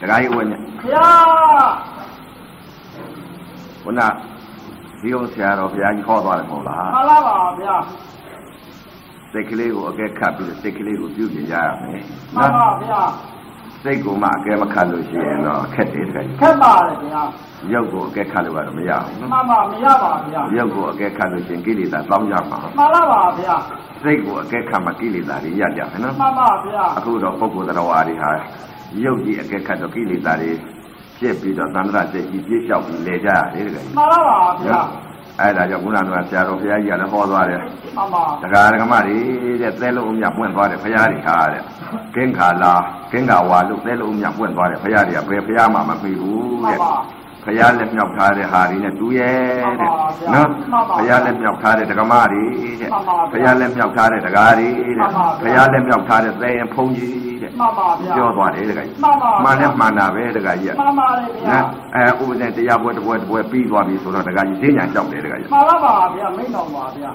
တခါကြီးဝင်ညဘုရားခုနဒီအောင်ဆရာတော်ဘုရားကြီးဟောသွားတယ်မဟုတ်လားမှန်လားပါဗျာစိတ်ကလေးကိုအကဲခတ်ပြီးစိတ်ကလေးကိုပြုပြင်ကြရမယ်မှန်ပါဗျာစိတ်ကိုမှအကဲမခတ်လို့ရှိရင်တော့ခက်တယ်တခါကြီးခက်ပါတယ်ဗျာရုပ်ကိုအကဲခတ်လို့ကတော့မရဘူးနော်မှန်ပါမရပါဗျာရုပ်ကိုအကဲခတ်လို့ရှိရင်ကိလေသာတောင်းကြမှာမှန်လားပါဗျာစိတ်ကိုအကဲခတ်မှကိလေသာတွေရကြမယ်နော်မှန်ပါဗျာအခုတော့ပုဂ္ဂိုလ်တော်ဝါတွေဟာ ရုပ်ကြီးအကဲခတ်တော့ကိလေသာတွေပြည့်ပြီးတော့သန္တရစိတ်ကြီးပြည့်လျှောက်ပြီးလေကြရတယ်တခါကြီးမှန်လားပါဗျာအဲ့ဒါကြောင့်ခုနကဆရာတော်ဘုရားကြီးကလည်းဟောသွားတယ်မှန်ပါတရားဓမ္မတွေတဲ့သဲလုံးအမြပွင့်သွားတယ်ဘုရားတွေဟာတဲ့ကင်းခါလာကင်းခါဝါလို့သဲလုံးအမြပွင့်သွားတယ်ဘုရားတွေကဘယ်ဘုရားမှမပြီးဘူးမှန်တဲ့ပါ ဘုရားလက်မြောက်ထားတဲ့ဟာတွေနဲ့တူရဲ့တဲ့နော်ဘုရားလက်မြောက်ထားတဲ့ဓမ္မတွေတဲ့ဘုရားလက်မြောက်ထားတဲ့တရားတွေတဲ့ဘုရားလက်မြောက်ထားတဲ့သဲရင်ဖုံးကြီးတဲ့မှန်ပါဗျာပြောသွားတယ်တခါကြီးမှန်ပါမှန်နဲ့မှန်တာပဲတခါကြီးကမှန်ပါတယ်ဗျာနော်အဲဥပဒေတရားပွဲတစ်ပွဲတစ်ပွဲပြီးသွားပြီဆိုတော့တခါကြီးဈဉ္ညာကြောက်တယ်တခါကြီးမှန်လားပါဗျာမိန့်တော်ပါဗျာ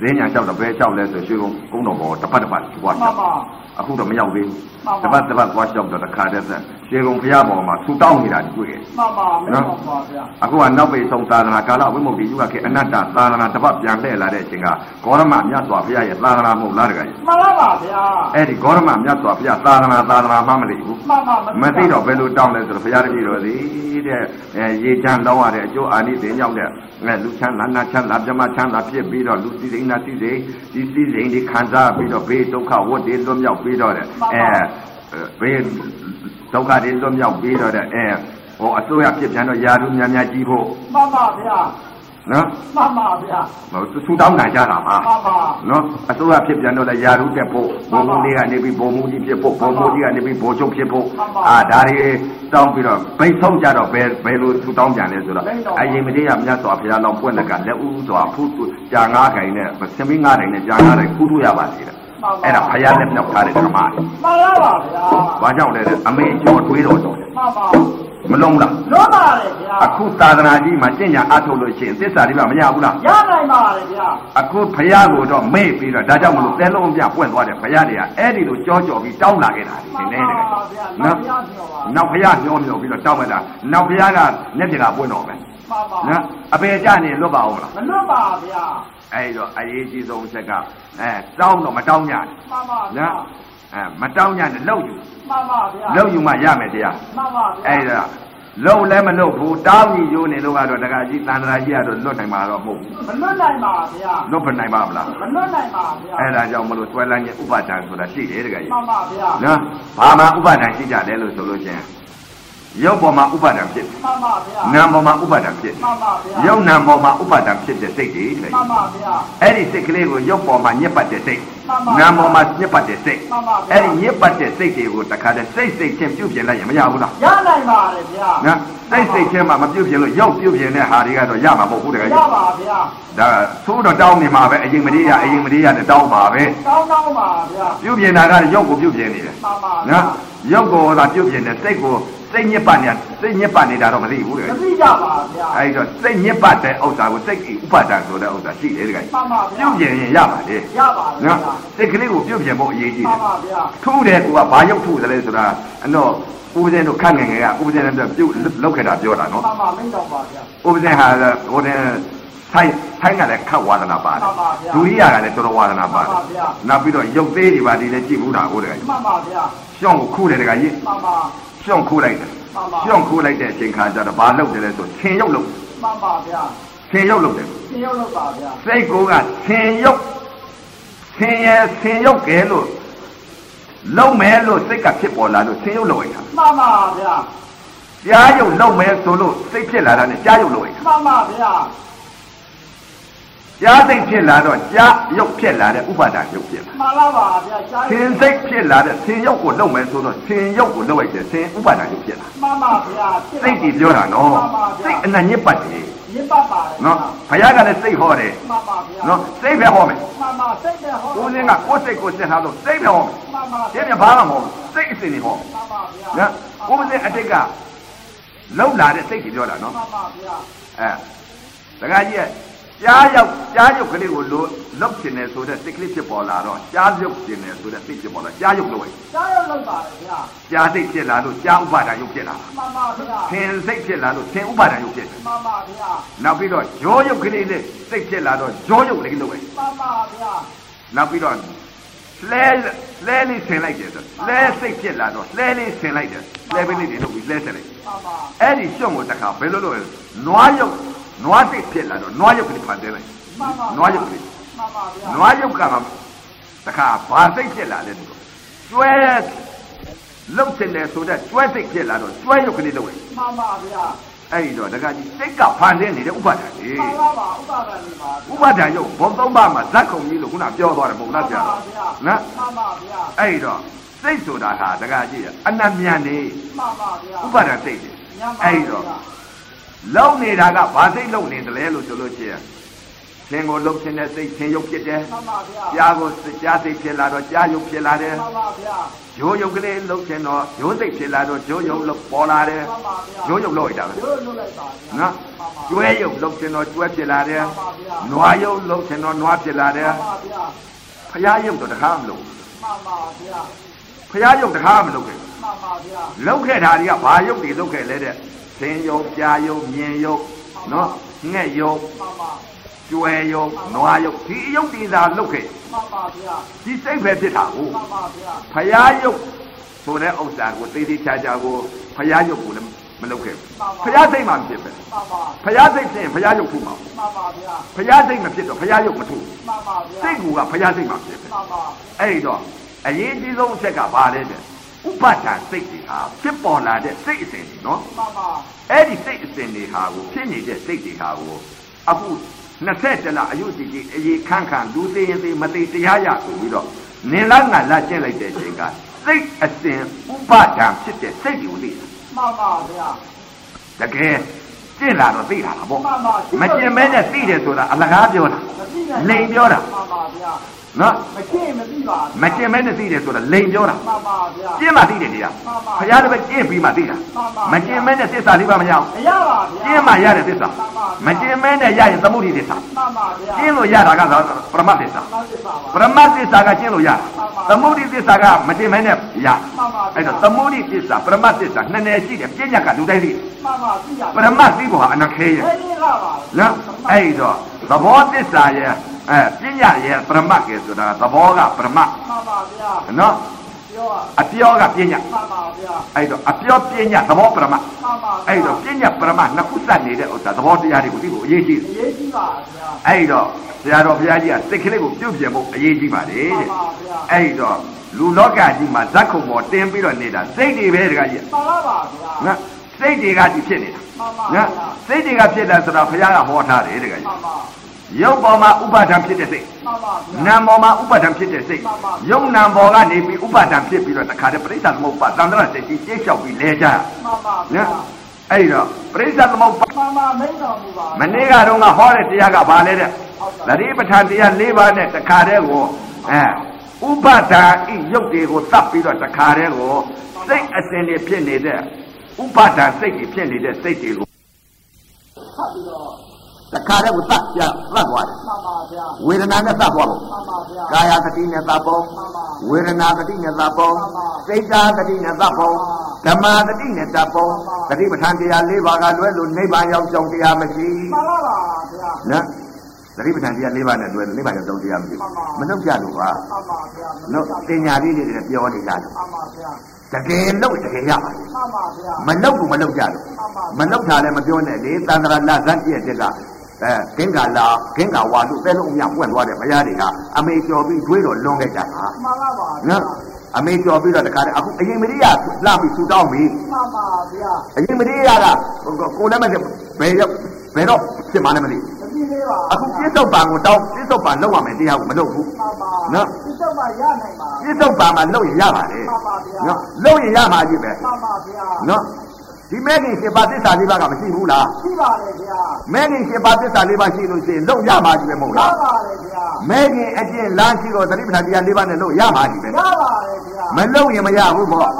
ဈဉ္ညာကြောက်တော့ဘယ်ကြောက်လဲဆိုရွှေကုန်းကုန်းတော်ဘောတပတ်တပတ်သွားမှကြောန်က်ပါအခုတော့မရောက်သေးမှန်ဘူးပါတပတ်တပတ်သွားကြောက်တော့တခါတည်းဆက်ရွှေကုန်းဘုရားပေါ်မှာဆူတောင်းနေတာတွေ့တယ်မှန်ပါမိန့်တော်ပါဗျာအခုကနောက်ပိတ်ဆုံးသာသနာကာလဝိမု ക്തി ယုဂခေအနတ္တသာသနာတစ်ပတ်ပြန်လှည့်လာတဲ့အချိန်ကဂေါရမမြတ်စွာဘုရားရဲ့သာသနာမဟုတ်လားတခါကြီးမှန်လားပါဗျာအဲ့ဒီဂေါရမမြတ်စွာဘုရားသာသနာသာသနာမှမသိဘူးမှန်ပါမသိတော့ဘယ်လိုတောင်းလဲဆိုတော့ဘုရားတပည့်တော်သည်တဲ့အဲရေချမ်းတောင်းရတဲ့အကျိုးအာနိသင်ရောက်တဲ့အဲလူချမ်းသာနာချမ်းသာပြမချမ်းသာဖြစ်ပြီးတော့လူစည်းစိမ်နာစည်းစိမ်ဒီစည်းစိမ်ဒီခံစားပြီးတော့ဘေးဒုက္ခဝတ်တွေလွတ်မြောက်ပြီးတော့တဲ့အဲဘေးဒုက္ခတွေလွတ်မြောက်ပြီးတော့တဲ့အဲဟောအစိုးရဖြစ်ပြန်တော့ယာရုများများကြီးဖို့မှန်ပါဗျာ နော်မှန်ပါဗျာဟိုသူတောင်းနိုင်ကြတာပါမှန်ပါနော်အစိုးရဖြစ်ပြန်တော့လည်းယာရုတက်ဖို့ဘုံမှုလေးကနေပြီးဘုံမှုကြီးဖြစ်ဖို့ဘုံမှုကြီးကနေပြီးဘိုးချုပ်ဖြစ်ဖို့အာဒါတွေတောင်းပြီးတော့ဘိတ်ဆုံးကြတော့ဘယ်ဘယ်လိုသူတောင်းပြန်လဲဆိုတော့အရင်မတည်းကမြတ်စွာဘုရားတော်ပွင့်လက်ကလက်ဦးစွာဖူးကြာငါးခိုင်နဲ့သမင်းငါးခိုင်နဲ့ကြာငါးခိုင်ဖူးထူရပါသေးတယ် အဲ့ဒါဘုရားလက်မြောက်ထားတဲ့ဓမ္မမှန်လားပါဗျာဘာကြောင့်လဲတဲ့အမေကျော်တွေးတော်တော်တယ်မှန်ပါမလုံးလားလွတ်ပါတယ်ဗျာအခုသာသနာကြီးမှာကျင့်ကြံအထုတ်လို့ရှိရင်သစ္စာတွေမရဘူးလားရနိုင်ပါတယ်ဗျာအခုဖယားကိုတော့မေ့ပြီးတော့ဒါကြောင့်မလို့သဲလုံးပြပွင့်သွားတယ်ဖယားတွေကအဲ့ဒီလိုကြောကြောပြီးတောင်းလာခဲ့တာဒီနေ့တည်းနော်နောက်ဖယားညောမျောပြီးတော့တောင်းလိုက်တာနောက်ဖယားကမျက်ပြကပွင့်တော့မယ်မှန်ပါနော်အပေကြနေလွတ်ပါအောင်လားမလွတ်ပါဗျာ အဲ့တော့အရေးကြီးဆုံးချက်ကအဲတောင်းတော့မတောင်းကြနဲ့မှန်ပါဗျာနော်အဲမတောင်းကြနဲ့လှုပ်ယူမှန်ပါဗျာလှုပ်ယူမှရမယ်တရားမှန်ပါဗျာအဲ့ဒါလှုပ်လည်းမလှုပ်ဘူးတောင်းကြီးရိုးနေလို့ကတော့တခါကြီးတန်တရာကြီးကတော့လွတ်နိုင်မှာတော့မဟုတ်ဘူးမလွတ်နိုင်ပါဗျာလွတ်ဖနိုင်ပါမလားမလွတ်နိုင်ပါဗျာအဲ့ဒါကြောင့်မလို့ဆွဲလန်းခြင်းဥပါဒံဆိုတာရှိတယ်တကယ်ကြီးမှန်ပါဗျာနော်ဘာမှဥပါဒံရှိကြတယ်လို့ဆိုလို့ချင်း ရုပ်ပေါ်မှာဥပါဒံဖြစ်တယ်မှန်ပါဗျာနာမ်ပေါ်မှာဥပါဒံဖြစ်တယ်မှန်ပါဗျာရုပ်နာမ်ပေါ်မှာဥပါဒံဖြစ်တဲ့စိတ်တွေတကယ်မှန်ပါဗျာအဲ့ဒီစိတ်ကလေးကိုရုပ်ပေါ်မှာညစ်ပတ်တဲ့စိတ်မှန်ပါနာမ်ပေါ်မှာညစ်ပတ်တဲ့စိတ်မှန်ပါဗျာအဲ့ဒီညစ်ပတ်တဲ့စိတ်တွေကိုတခါတည်းစိတ်စိတ်ချင်းပြုတ်ပြင်လိုက်ရင်မရဘူးလားရနိုင်ပါတယ်ဗျာနော်စိတ်စိတ်ချင်းမှမပြုတ်ပြင်လို့ရုပ်ပြုတ်ပြင်တဲ့ဟာတွေကတော့ရမှာမဟုတ်ဘူးတကယ်ရကြီးပါဗျာဒါသိုးတော့တောင်းနေမှာပဲအရင်မလေးရအရင်မလေးရနဲ့တောင်းပါပဲကောင်းကောင်းပါဗျာပြုတ်ပြင်တာကရုပ်ကိုပြုတ်ပြင်နေတယ်မှန်ပါဗျာနော်ရုပ်ကိုသာပြုတ်ပြင်တယ်စိတ်ကို စိတ်ညစ်ပတ်နေစိတ်ညစ်ပတ်နေတာတော့မသိဘူးတကယ်မသိကြပါဗျာအဲဒီတော့စိတ်ညစ်ပတ်တဲ့ဥစ္စာကိုစိတ်ဥပါဒံဆိုတဲ့ဥစ္စာရှိတယ်တကယ်မှန်ပါဗျာပြုတ်ပြင်ရင်ရပါလေရပါဗျာနော်စိတ်ကလေးကိုပြုတ်ပြင်ဖို့အရေးကြီးမှတယ်န်ပါဗျာထူးတယ်ကိုကဘာရုပ်ထူးတယ်လဲဆိုတာအတော့ဥပဇင်းတို့ခန့်ငယ်ငယ်ကဥပဇင်းနဲ့ပြုတ်လောက်ခဲ့တာပြောတာနော်မှန်ပါမင်းတော်ပါဗျာဥပဇင်းဟာဟိုတဲ့ဆိုင်ဆိုင်ကလည်းခတ်ဝါဒနာပါတယ်မှန်ပါဗျာဒုရိယကလည်းတော်တော်ဝါဒနာပါတယ်မှန်ပါဗျာနောက်ပြီးတော့ရုပ်သေးတွေပါဒီလည်းကြည့်ဘူးတာဟုတ်တယ်မှန်ပါဗျာရှောင်းကိုခုတယ်တကကြီးမှန်ပါ ရှောင်းခိုးလိုက်တယ်မှန်ပါရှောင်းခိုးလိုက်တဲ့အချိန်ခါကျတော့ဘာလုပ်တယ်လဲဆိုဆင်ရုပ်လုပ်မှန်ပါဗျာဆင်ရုပ်လုပ်တယ်သင်ရောက်လို့ပါဗျာစိတ်ကိုကဆင်ရုပ်ဆင်ရဆင်ရုပ်ကဲလို့လုံမဲလို့စိတ်ကဖြစ်ပေါ်လာလို့ဆင်ရုပ်လုပ်လိုက်တာမှန်ပါဗျာကြားရုပ်လုံမဲဆိုလို့စိတ်ဖြစ်လာတာနဲ့ကြားရုပ်လုပ်လိုက်တာမှန်ပါဗျာ ကြားစိတ်ဖြစ်လာတော့ကြားရုပ်ဖြစ်လာတဲ့ဥပါဒာရုပ်ဖြစ်လာမှန်လားပါဗျာရှားဆင်စိတ်ဖြစ်လာတဲ့ဆင်ရုပ်ကိုလုံမဲဆိုတော့ဆင်ရုပ်ကိုလုပ်လိုက်တယ်ဆင်ဥပါဒာရုပ်ဖြစ်လာမှန်ပါဗျာစိတ်ကြီးပြောတာနော်စိတ်အနံ့ညစ်ပတ်တယ်ရစ်ပတ်ပါတယ်နော်ဘုရားကလည်းစိတ်ဟောတယ်မှန်ပါဗျာနော်စိတ်ပဲဟောမယ်မှန်ပါစိတ်နဲ့ဟောကိုယ်စင်းကကိုယ်စိတ်ကိုစစ်ထားလို့စိတ်ပဲဟောမယ်မှန်ပါဒီမြဘာမှမဟုတ်စိတ်အစဉ်တွေဟောမှန်ပါဗျာနော်ကိုယ်စင်းအတိတ်ကလှုပ်လာတဲ့စိတ်ကြီးပြောတာနော်မှန်ပါဗျာအဲတခါကြီးက ကြားရောက်ကြားရုပ်ကလေးကိုလို့လောက်ချင်တယ်ဆိုတဲ့စိတ်ကလေးဖြစ်ပေါ်လာတော့ကြားရုပ်ချင်တယ်ဆိုတဲ့စိတ်ဖြစ်ပေါ်လာကြားရုပ်လို့ပဲကြားရောက်လောက်ပါတယ်ဗျာကြားစိတ်ဖြစ်လာလို့ကြားဥပါဒာရုပ်ဖြစ်လာမှန်ပါဗျာသင်စိတ်ဖြစ်လာလို့သင်ဥပါဒာရုပ်ဖြစ်တယ်မှန်ပါဗျာနောက်ပြီးတော့ရောရုပ်ကလေးနဲ့စိတ်ဖြစ်လာတော့ရောရုပ်လေးလို့ပဲမှန်ပါဗျာနောက်ပြီးတော့လဲလဲလေးဆင်လိုက်တယ်ဆိုလဲစိတ်ဖြစ်လာတော့လဲလေးဆင်လိုက်တယ်လဲပင်းလေးတွေလုပ်ပြီးလဲဆင်လိုက်မှန်ပါအဲ့ဒီရှုံကိုတခါဘယ်လိုလုပ်လဲနွားရုပ် နွားစိတ်ဖြစ်လာတော့နွားရုပ်ကလေးဖန်သေးလိုက်မှန်ပါနွားရုပ်ကလေးမှန်ပါဗျာနွားရုပ်ကမှတခါဘာစိတ်ဖြစ်လာလဲဒီလိုကျွဲလုံချင်တယ်ဆိုတော့ကျွဲစိတ်ဖြစ်လာတော့ကျွဲရုပ်ကလေးလုပ်လိုက်မှန်ပါဗျာအဲ့ဒီတော့တခါကြီးစိတ်ကဖန်သေးနေတဲ့ဥပါဒာကြီးမှန်ပါပါဥပါဒဏ်နေပါဥပါဒာရုပ်ဘုံသုံးပါးမှာဇက်ခုံကြီးလို့ခုနပြောသွားတယ်ပုံလားပြတော့နော်မှန်ပါဗျာအဲ့ဒီတော့စိတ်ဆိုတာဟာတခါကြီးအနတ်မြန်နေမှန်ပါဗျာဥပါဒာစိတ်တယ်ညံပါအဲ့ဒီတော့ လုံနေတာကဘာစိတ်လုံနေတယ်လဲလို့ဆိုလို့ရှိရင်ရှင်ကိုလုံခြင်းတဲ့စိတ်ရှင်ရုပ်ဖြစ်တယ်မှန်ပါဗျာကြားကိုကြားစိတ်ဖြစ်လာတော့ကြားရုပ်ဖြစ်လာတယ်မှန်ပါဗျာရိုးရုပ်ကလေးလုံခြင်းတော့ရိုးစိတ်ဖြစ်လာတော့ရိုးရုပ်လို့ပေါ်လာတယ်မှန်ပါဗျာရိုးရုပ်လို့ရတာပဲရိုးလွတ်လိုက်ပါဗျာနော်မှန်ပါကျွဲရုပ်လုံခြင်းတော့ကျွဲဖြစ်လာတယ်မှန်ပါဗျာနွားရုပ်လုံခြင်းတော့နွားဖြစ်လာတယ်မှန်ပါဗျာဖရားရုပ်တော့တခါမလုပ်မှန်ပါဗျာဖရားရုပ်တခါမလုပ်ခဲ့မှန်ပါဗျာလောက်ခဲ့တာတွေကဘာရုပ်တွေလောက်ခဲ့လဲတဲ့ သင်ယုံကြားယုံမြင်ယုံနော်ငှက်ယုံမှန်ပါကျွဲယုံနွားယုံဒီယုတ်ဒီသာလောက်ခဲ့မှန်ပါဗျာဒီစိတ်ပဲဖြစ်တာကိုမှန်ပါဗျာဖရားယုတ်ဆိုတဲ့ဥစ္စာကိုသိသိချာချာကိုဖရားယုတ်ကိုလည်းမလုပ်ခဲ့ဖရားစိတ်မှမဖြစ်ပဲမှန်ပါဖရားစိတ်ဖြစ်ရင်ဖရားယုတ်ထူမှာမှန်ပါဗျာဖရားစိတ်မဖြစ်တော့ဖရားယုတ်မထူမှန်ပါဗျာစိတ်ကူကဖရားစိတ်မှဖြစ်ပဲမှန်ပါအဲ့ဒီတော့အရေးကြီးဆုံးအချက်ကဘာလဲတဲ့ ဥပါဒာစိတ်တွေဟာဖြစ်ပေါ်လာတဲ့စိတ်အစဉ်တွေနော်မှန်ပါအဲ့ဒီစိတ်အစဉ်တွေဟာကိုဖြစ်နေတဲ့စိတ်တွေဟာကိုအခု20လအယုတိကြီးအေခန့်ခန့်လူသိရင်သိမသိတရားရဆိုပြီးတော့နင်လာငါလာကျင့်လိုက်တဲ့အချိန်ကစိတ်အစဉ်ဥပါဒံဖြစ်တဲ့စိတ်ကိုသိတာမှန်ပါဗျာတကယ်ကျင့်လာတော့သိတာလားပေါ့မှန်ပါမကျင့်မဲနဲ့သိတယ်ဆိုတာအလကားပြောတာမသိနိုင်လိန်ပြောတာမှန်ပါဗျာ နော်မကျင့်မသိပါမကျင့်မဲနဲ့သိတယ်ဆိုတာလိန်ပြောတာမှန်ပါဗျာကျင့်မှသိတယ်တရားဘုရားတပည့်ကျင့်ပြီးမှသိတာမကျင့်မဲနဲ့သစ္စာလေးပါမရအောင်မရပါဗျာကျင့်မှရတဲ့သစ္စာမကျင့်မဲနဲ့ရရင်သမုဒိသစ္စာမှန်ပါဗျာကျင့်လို့ရတာကတော့ပရမတ်သစ္စာမှန်ပါပါပရမတ်သစ္စာကကျင့်လို့ရတာသမုဒိသစ္စာကမကျင့်မဲနဲ့ရမှန်ပါဗျာအဲ့တော့သမုဒိသစ္စာပရမတ်သစ္စာနှစ်နယ်ရှိတယ်ပညာကလူတိုင်းသိတယ်မှန်ပါသိရပရမတ်သိဖို့ဟာအနခဲရဲ့အဲ့ဒီကပါနော်အဲ့တော့သဘောသစ္စာရဲ့ အဲပညာရဲ့ပရမတ်ကဲဆိုတာသဘောကပရမတ်မှန်ပါဗျာနော်ပြောပါအပြောကပညာမှန်ပါဗျာအဲ့တော့အပြောပညာသဘောပရမတ်မှန်ပါအဲ့တော့ပညာပရမတ်နှစ်ခုစပ်နေတဲ့ဥစ္စာသဘောတရားတွေကိုသိဖို့အရေးကြီးတယ်ရေးကြည့်ပါဗျာအဲ့တော့ဆရာတော်ဘုရားကြီးကစိတ်ကလေးကိုပြုတ်ပြင်ဖို့အရေးကြီးပါလေမှန်တဲ့ပါဗျာအဲ့တော့လူလောကကြီးမှာဇက်ခုံပေါ်တင်းပြီးတော့နေတာစိတ်တွေပဲတကကြီးမှန်ပါပါဗျာနော်စိတ်တွေကဒီဖြစ်နေတာမှန်ပါနော်စိတ်တွေကဖြစ်တာဆိုတော့ဘုရားကဟောထားတယ်တကကြီးမှန်ပါ ရုပ်ပေါ်မှာဥပါဒံဖြစ်တဲ့စိတ်မှန်ပါဗျာနာမ်ပေါ်မှာဥပါဒံဖြစ်တဲ့စိတ်ရုပ်နာမ်ပေါ်ကနေပြီးဥပါဒံဖြစ်ပြီးတော့တခါတည်းပရိစ္ဆသမုပ္ပါသံဃာစိတ်ကြီးကျိတ်လျှောက်ပြီးလဲကြမှန်ပါဗျာနော်အဲ့တော့ပရိစ္ဆသမုပ္ပါမှန်ပါမိတ်တော်မူပါမနေ့ကတော့ကဟောတဲ့တရားကဘာလဲတဲ့သတိပဋ္ဌာန်တရား၄ပါးနဲ့တခါတည်းကိုအဲဥပါဒာဤရုပ်တွေကိုသတ်ပြီးတော့တခါတည်းကိုစိတ်အစဉ်တွေဖြစ်နေတဲ့ဥပါဒာစိတ်တွေဖြစ်နေတဲ့စိတ်တွေကိုဖတ်ပြီးတော့ တခါတည်းကိုသတ်ပြသတ်သွားတယ်မှန်ပါဗျာဝေဒနာနဲ့သတ်သွားလို့မှန်ပါဗျာကာယသတိနဲ့သတ်ဖို့မှန်ပါဝေဒနာသတိနဲ့သတ်ဖို့စိတ်ဓာသတိနဲ့သတ်ဖို့ဓမ္မသတိနဲ့သတ်ဖို့သတိပဋ္ဌာန်တရား၄ပါးကလွဲလို့နိဗ္ဗာန်ရောက်ကြောင်းတရားမရှိမှန်ပါပါဗျာနော်သတိပဋ္ဌာန်တရား၄ပါးနဲ့လွဲလို့နိဗ္ဗာန်ရောက်ကြောင်းတရားမရှိမနှုတ်ကြလို့ပါမှန်ပါဗျာနော်တင်ညာလေးတွေနဲ့ပြောနေကြတယ်မှန်ပါဗျာတကယ်လို့တကယ်ရပါလေမှန်ပါဗျာမနှုတ်ဘူးမနှုတ်ကြလို့မနှုတ်တာလည်းမပြောနဲ့လေတန္တရာလဇတ်ပြည့်တဲ့က အဲဂင်္ဂလာဂင်္ဂဝါလူသဲလုံးအမြပွင့်သွားတဲ့ဘုရားတွေကအမေကျော်ပြီးတွေးတော့လွန်ခဲ့ကြတာမှန်ပါပါနော်အမေကျော်ပြီးတော့တခါတည်းအခုအရင်မရိယာလှပြီးဆူတောင်းပြီမှန်ပါဗျာအရင်မရိယာကကိုလည်းမသိဘယ်ရောက်ဘယ်တော့ဖြစ်မှလည်းမသိမကြည့်သေးပါအခုပြစ္ဆုတ်ပံကိုတောင်းပြစ္ဆုတ်ပံလောက်ရမယ်တရားကိုမလုပ်ဘူးမှန်ပါနော်ဒီတော့မှရနိုင်ပါပြစ္ဆုတ်ပံမှာလုပ်ရင်ရပါလေမှန်ပါဗျာနော်လုပ်ရင်ရမှာကြီးပဲမှန်ပါဗျာနော် ဒီမဲခင်ရှင်ပါသစ္စာလေးပါးကမရှိဘူးလားရှိပါလေဗျာမဲခင်ရှင်ပါသစ္စာလေးပါးရှိလို့ရှိရင်လုံရမှာကြီးပဲမဟုတ်ရလားပါလေဗျာမဲခင်အကျင့်လမ်းရှိတော့သတိပဋ္ဌာန်တရားလေးပါးနဲ့လုံရမှာကြီးပဲရပါလေဗျာမလုံရင်မရဘူးပေါ့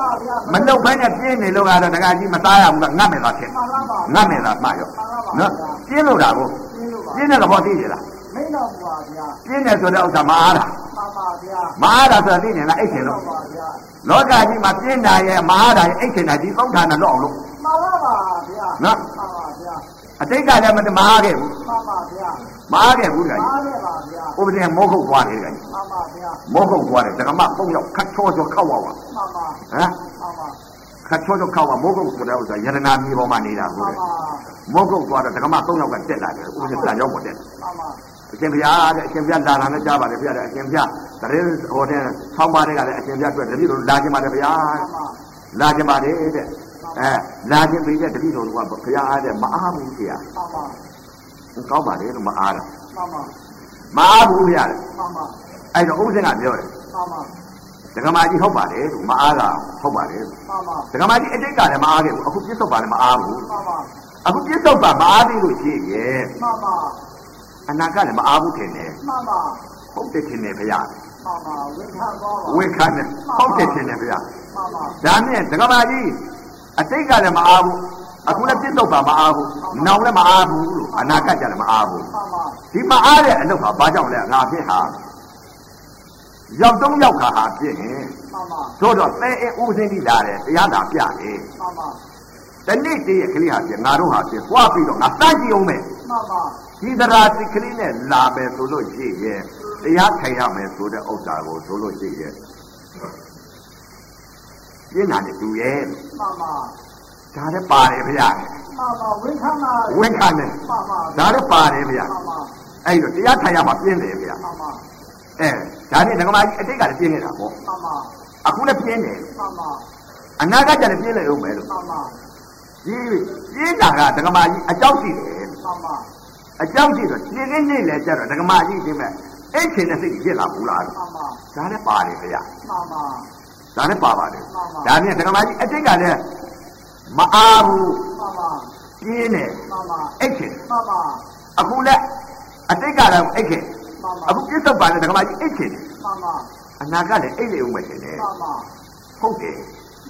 မလုံဘဲနဲ့ပြင်းနေလို့ကတော့တကကြီးမသားရဘူးကငတ်မယ်သာဖြစ်မှန်ပါပါငတ်မယ်သာမှရောနော်ပြင်းလို့တာကိုရှင်းလို့ပါပြင်းတဲ့သဘောသိနေလားမင်းတော်ပါဗျာပြင်းတယ်ဆိုတဲ့ဥစ္စာမအားတာမှန်ပါဗျာမအားတာဆိုတာသိနေလားအိတ်ချင်မှလို့န်ပါဗျာလောကကြီးမှာပြင်းတာရဲ့မအားတာရဲ့အိတ်ချင်တာဒီသုံးဌာနလောက်အောင်လို့ မှန်ပါပါဗျာနော်မှန်ပါဗျာအတိတ်ကလည်းမမအားခဲ့ဘူးမှန်ပါဗျာမအားခဲ့ဘူးကကြီးအားရပါဗျာဥပဒေမောခုတ်သွားတယ်ကကြီးမှန်ပါဗျာမောခုတ်သွားတယ်ဒကမပုံရောက်ခတ်ချောချောခောက်ဝဝဟမ်မှန်ပါခတ်မှန်ပါချောချောခောက်ဝမောခုတ်ဆိုတဲ့ဥစ္စာယရနာမြေပေါ်မှာနေတာမှဟုတ်န်တယ်ပါမောခုတ်သွားတော့ဒကမ၃ယောက်ကတက်လာတယ်ဥပဒေစံရောက်ပေါ်တက်မှန်ပါအရှင်ဘုရားတဲ့အရှင်ဘုရားလာလာနဲ့ကြားပါတယ်ဘုရားတဲ့အရှင်ဘုရားတရေဟိုတဲ့ဆောင်းပါးတွေကလည်းအရှင်ဘုရားတွေ့တတိတို့လာခြင်းပါတယ်ဘုရားမှန်ပါလာခြင်းပါတယ်တဲ့ အဲလာခြင်းပြီးတဲ့တတိတို့ကဘုရားအားတဲ့မအားဘူးဘုရားမှန်ပါကောင်းပါတယ်လို့မအားတာမှန်ပါမအားဘူးဘုရားတဲ့မှန်ပါအဲ့တော့ဥပဒေကပြောတယ်မှန်ပါဒကမာကြီးဟုတ်ပါတယ်လို့မအားတာဟုတ်ပါတယ်လို့မှန်ပါဒကမာကြီးအတိတ်ကလည်းမအားခဲ့ဘူးအခုပြစ္ဆုတ်ပါလည်းမအားဘူးမှန်ပါအခုပြစ္ဆုတ်ပါမအားသေးလို့ရှိရဲ့မှန်ပါအနာကလည်းမအားဘူးထင်တယ်မှန်ပါဟုတ်တယ်ထင်တယ်ဘုရားမှန်ပါဝိခံသွားပါဝေခံတယ်ဟုတ်တယ်ထင်တယ်ဘုရားမှန်ပါဒါနဲ့ဒကမာကြီး အတိတ်ကလည်းမအားဘူးအခုလည်းပြစ္ဆုတ်ပါမအားဘူးနောင်လည်းမအားဘူးလို့အနာကကြလည်းမအားဘူးမှန်ပါဒီမအားတဲ့အလုပ်ဟာဘာကြောင့်လဲငါဖြစ်ဟာရောက်တော့ရောက်ခါဟာဖြစ်ရင်မှန်ပါသို့တော့သဲအင်းဦးစင်းတိလာတယ်တရားသာပြတယ်မှန်ပါတနေ့တည်းရဲ့ကလေးဟာပြငါတို့ဟာပြသွားပြီးတော့ငါစမ်းကြည့်အောင်မယ်မှန်ပါဒီသရာတိကလေးနဲ့လာမယ်ဆိုလို့ရှိရဲ့တရားထိုင်ရမယ်ဆိုတဲ့ဥစ္စာကိုဆိုလို့ရှိရဲ့ ပြင်းတာနဲ့တူရဲ့မှန်ပါဒါလည်းပါတယ်ဗျာမှန်ပါဝိခံပါဝင့်ခံတယ်မှန်ပါဒါလည်းပါတယ်ဗျာမှန်ပါအဲ့တော့တရားထိုင်ရမှာပြင်းတယ်ဗျာမှန်ပါအဲဒါနဲ့ဒကမာကြီးအတိတ်ကလည်းပြင်းနေတာပေါ့မှန်ပါအခုလည်းပြင်းတယ်မှန်ပါအနာဂတ်ကျလည်းပြင်းနေဦးမယ်လို့မှန်ပါဒီပြင်းတာကဒကမာကြီးအကြောက်ရှိတယ်မှန်ပါအကြောက်ရှိတော့ရှင်းနေနေလဲကြတော့ဒကမာကြီးဒီမဲ့အဲ့ချိန်နဲ့စိတ်ဖြစ်လာဘူးလားမှန်ပါဒါလည်းပါတယ်ဗျာမှန်ပါ ဒါလည်းပါပါတယ်မှန်ပါဒါနဲ့ဒကမာကြီးအတိတ်ကလည်းမအားဘူးမှန်ပါပြင်းတယ်မှန်ပါအဲ့ချိန်မှန်ပါအခုလည်းအတိတ်ကလည်းအဲ့ချိန်မှန်ပါအခုပြစ္ဆုတ်ပါနဲ့ဒကမာကြီးအဲ့ချိန်မှန်ပါအနာကလည်းအဲ့လေဦးမယ်ရှင်တယ်မှန်ပါဟုတ်တယ်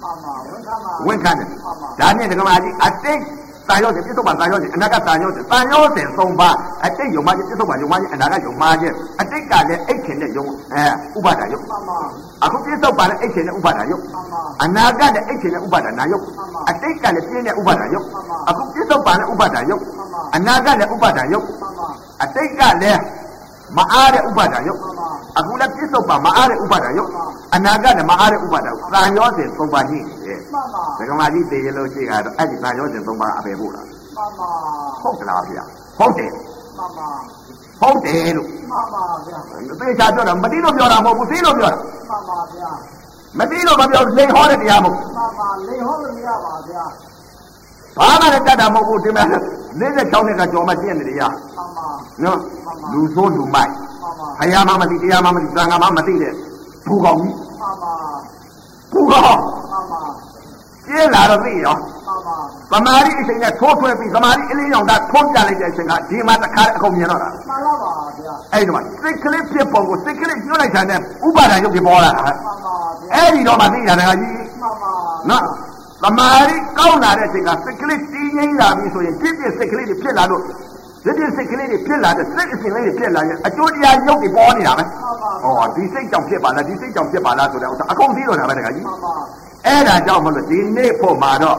မှန်ပါဝိခံပါဝန်ခံတယ်မှန်ပါဒါနဲ့ဒကမာကြီးအတိတ် တန်ရောတယ်ပြစ္ဆုတ်ပါတန်ရောတယ်အနာကတန်ရောတယ်တန်ရောတယ်သုံးပါအတိတ်ယုံမကြီးပြစ္ဆုတ်ပါယုံမကြီးအနာကယုံမကြီးအတိတ်ကလည်းအိတ်ခင်နဲ့ယုံအဲဥပါဒယုံမှန်ပါအခုပြစ္ဆုတ်ပါလည်းအိတ်ခင်နဲ့ဥပါဒယုံမှန်ပါအနာကလည်းအိတ်ခင်နဲ့ဥပါဒနာယုံအတိတ်ကလည်းပြင်းတဲ့ဥပါဒယုံအခုပြစ္ဆုတ်ပါလည်းဥပါဒယုံအနာကလည်းဥပါဒယုံမှန်ပါအတိတ်ကလည်းမအားတဲ့ဥပါဒယုံမှန်ပါအခုလည်းပြစ္ဆုတ်ပါမအားတဲ့ဥပါဒယုံ အနာကလည်းမအားတဲ့ဥပါဒယုံတန်ရောတယ်သုံးပါရှိနေတယ်မှန်ပါဒကမာကြီးတည်ရလို့ရှိတာတော့အဲ့ဒီတန်ရောတယ်သုံးပါအပေဖို့လားမှန်ပါဟုတ်ကလားဗျာဟုတ်တယ်မှန်ပါဟုတ်တယ်လို့မှန်ပါဗျာသေချာပြောတာမတိလို့ပြောတာမဟုတ်ဘူးသိလို့ပြောတာမှန်ပါဗျာမတိလို့မပြောလိန်ဟောတဲ့တရားမဟုတ်မှန်ပါလေဟောလို့မရပါဗျာဘာမှလည်းတတ်တာမဟုတ်ဘူးဒီမဲ့56နှစ်ကကြော်မှကျင့်နေတရားမှန်ပါနော်လူဆိုးလူမိုက်မှန်ပါခရမမသိတရားမမသိသံဃာမမသိတဲ့ ဘူကောင်ကြီးမှန်ပါဘူကောင်မှန်ပါကျင်းလာတော့သိရောမှန်ပါသမာဓိအချိန်နဲ့ထိုးထွဲပြီးသမာဓိအလင်းရောင်တာထုံးပြလိုက်တဲ့အချိန်ကဒီမှာတစ်ခါအကုန်မြင်တော့တာမှန်ပါပါဗျာအဲ့ဒီမှာစိတ်ကလေးဖြစ်ပုံကိုစိတ်ကလေးညှို့လိုက်တာနဲ့ဥပါဒံရုပ်ကြီးပေါ်လာတာမှန်ပါဗျာအဲ့ဒီတော့မှသိရတယ်ကကြီးမှန်ပါနော်သမာဓိကောင်းလာတဲ့အချိန်ကစိတ်ကလေးတည်ငြိမ်လာပြီဆိုရင်ပြည့်ပြည့်စိတ်ကလေးတွေဖြစ်လာလို့ ပြည့်ပြည့်စိတ်ကလေးတွေဖြစ်လာတဲ့စိတ်အစဉ်လေးတွေဖြစ်လာရင်အကျိုးတရားရုပ်တွေပေါ်နေတာပဲမှန်ပါဟောဒီစိတ်ကြောင့်ဖြစ်ပါလားဒီစိတ်ကြောင့်ဖြစ်ပါလားဆိုတဲ့ဥစ္စာအကုန်သိတော့တာပဲတခါကြီးမှန်ပါအဲ့ဒါကြောင့်မလို့ဒီနေ့ဖို့မှာတော့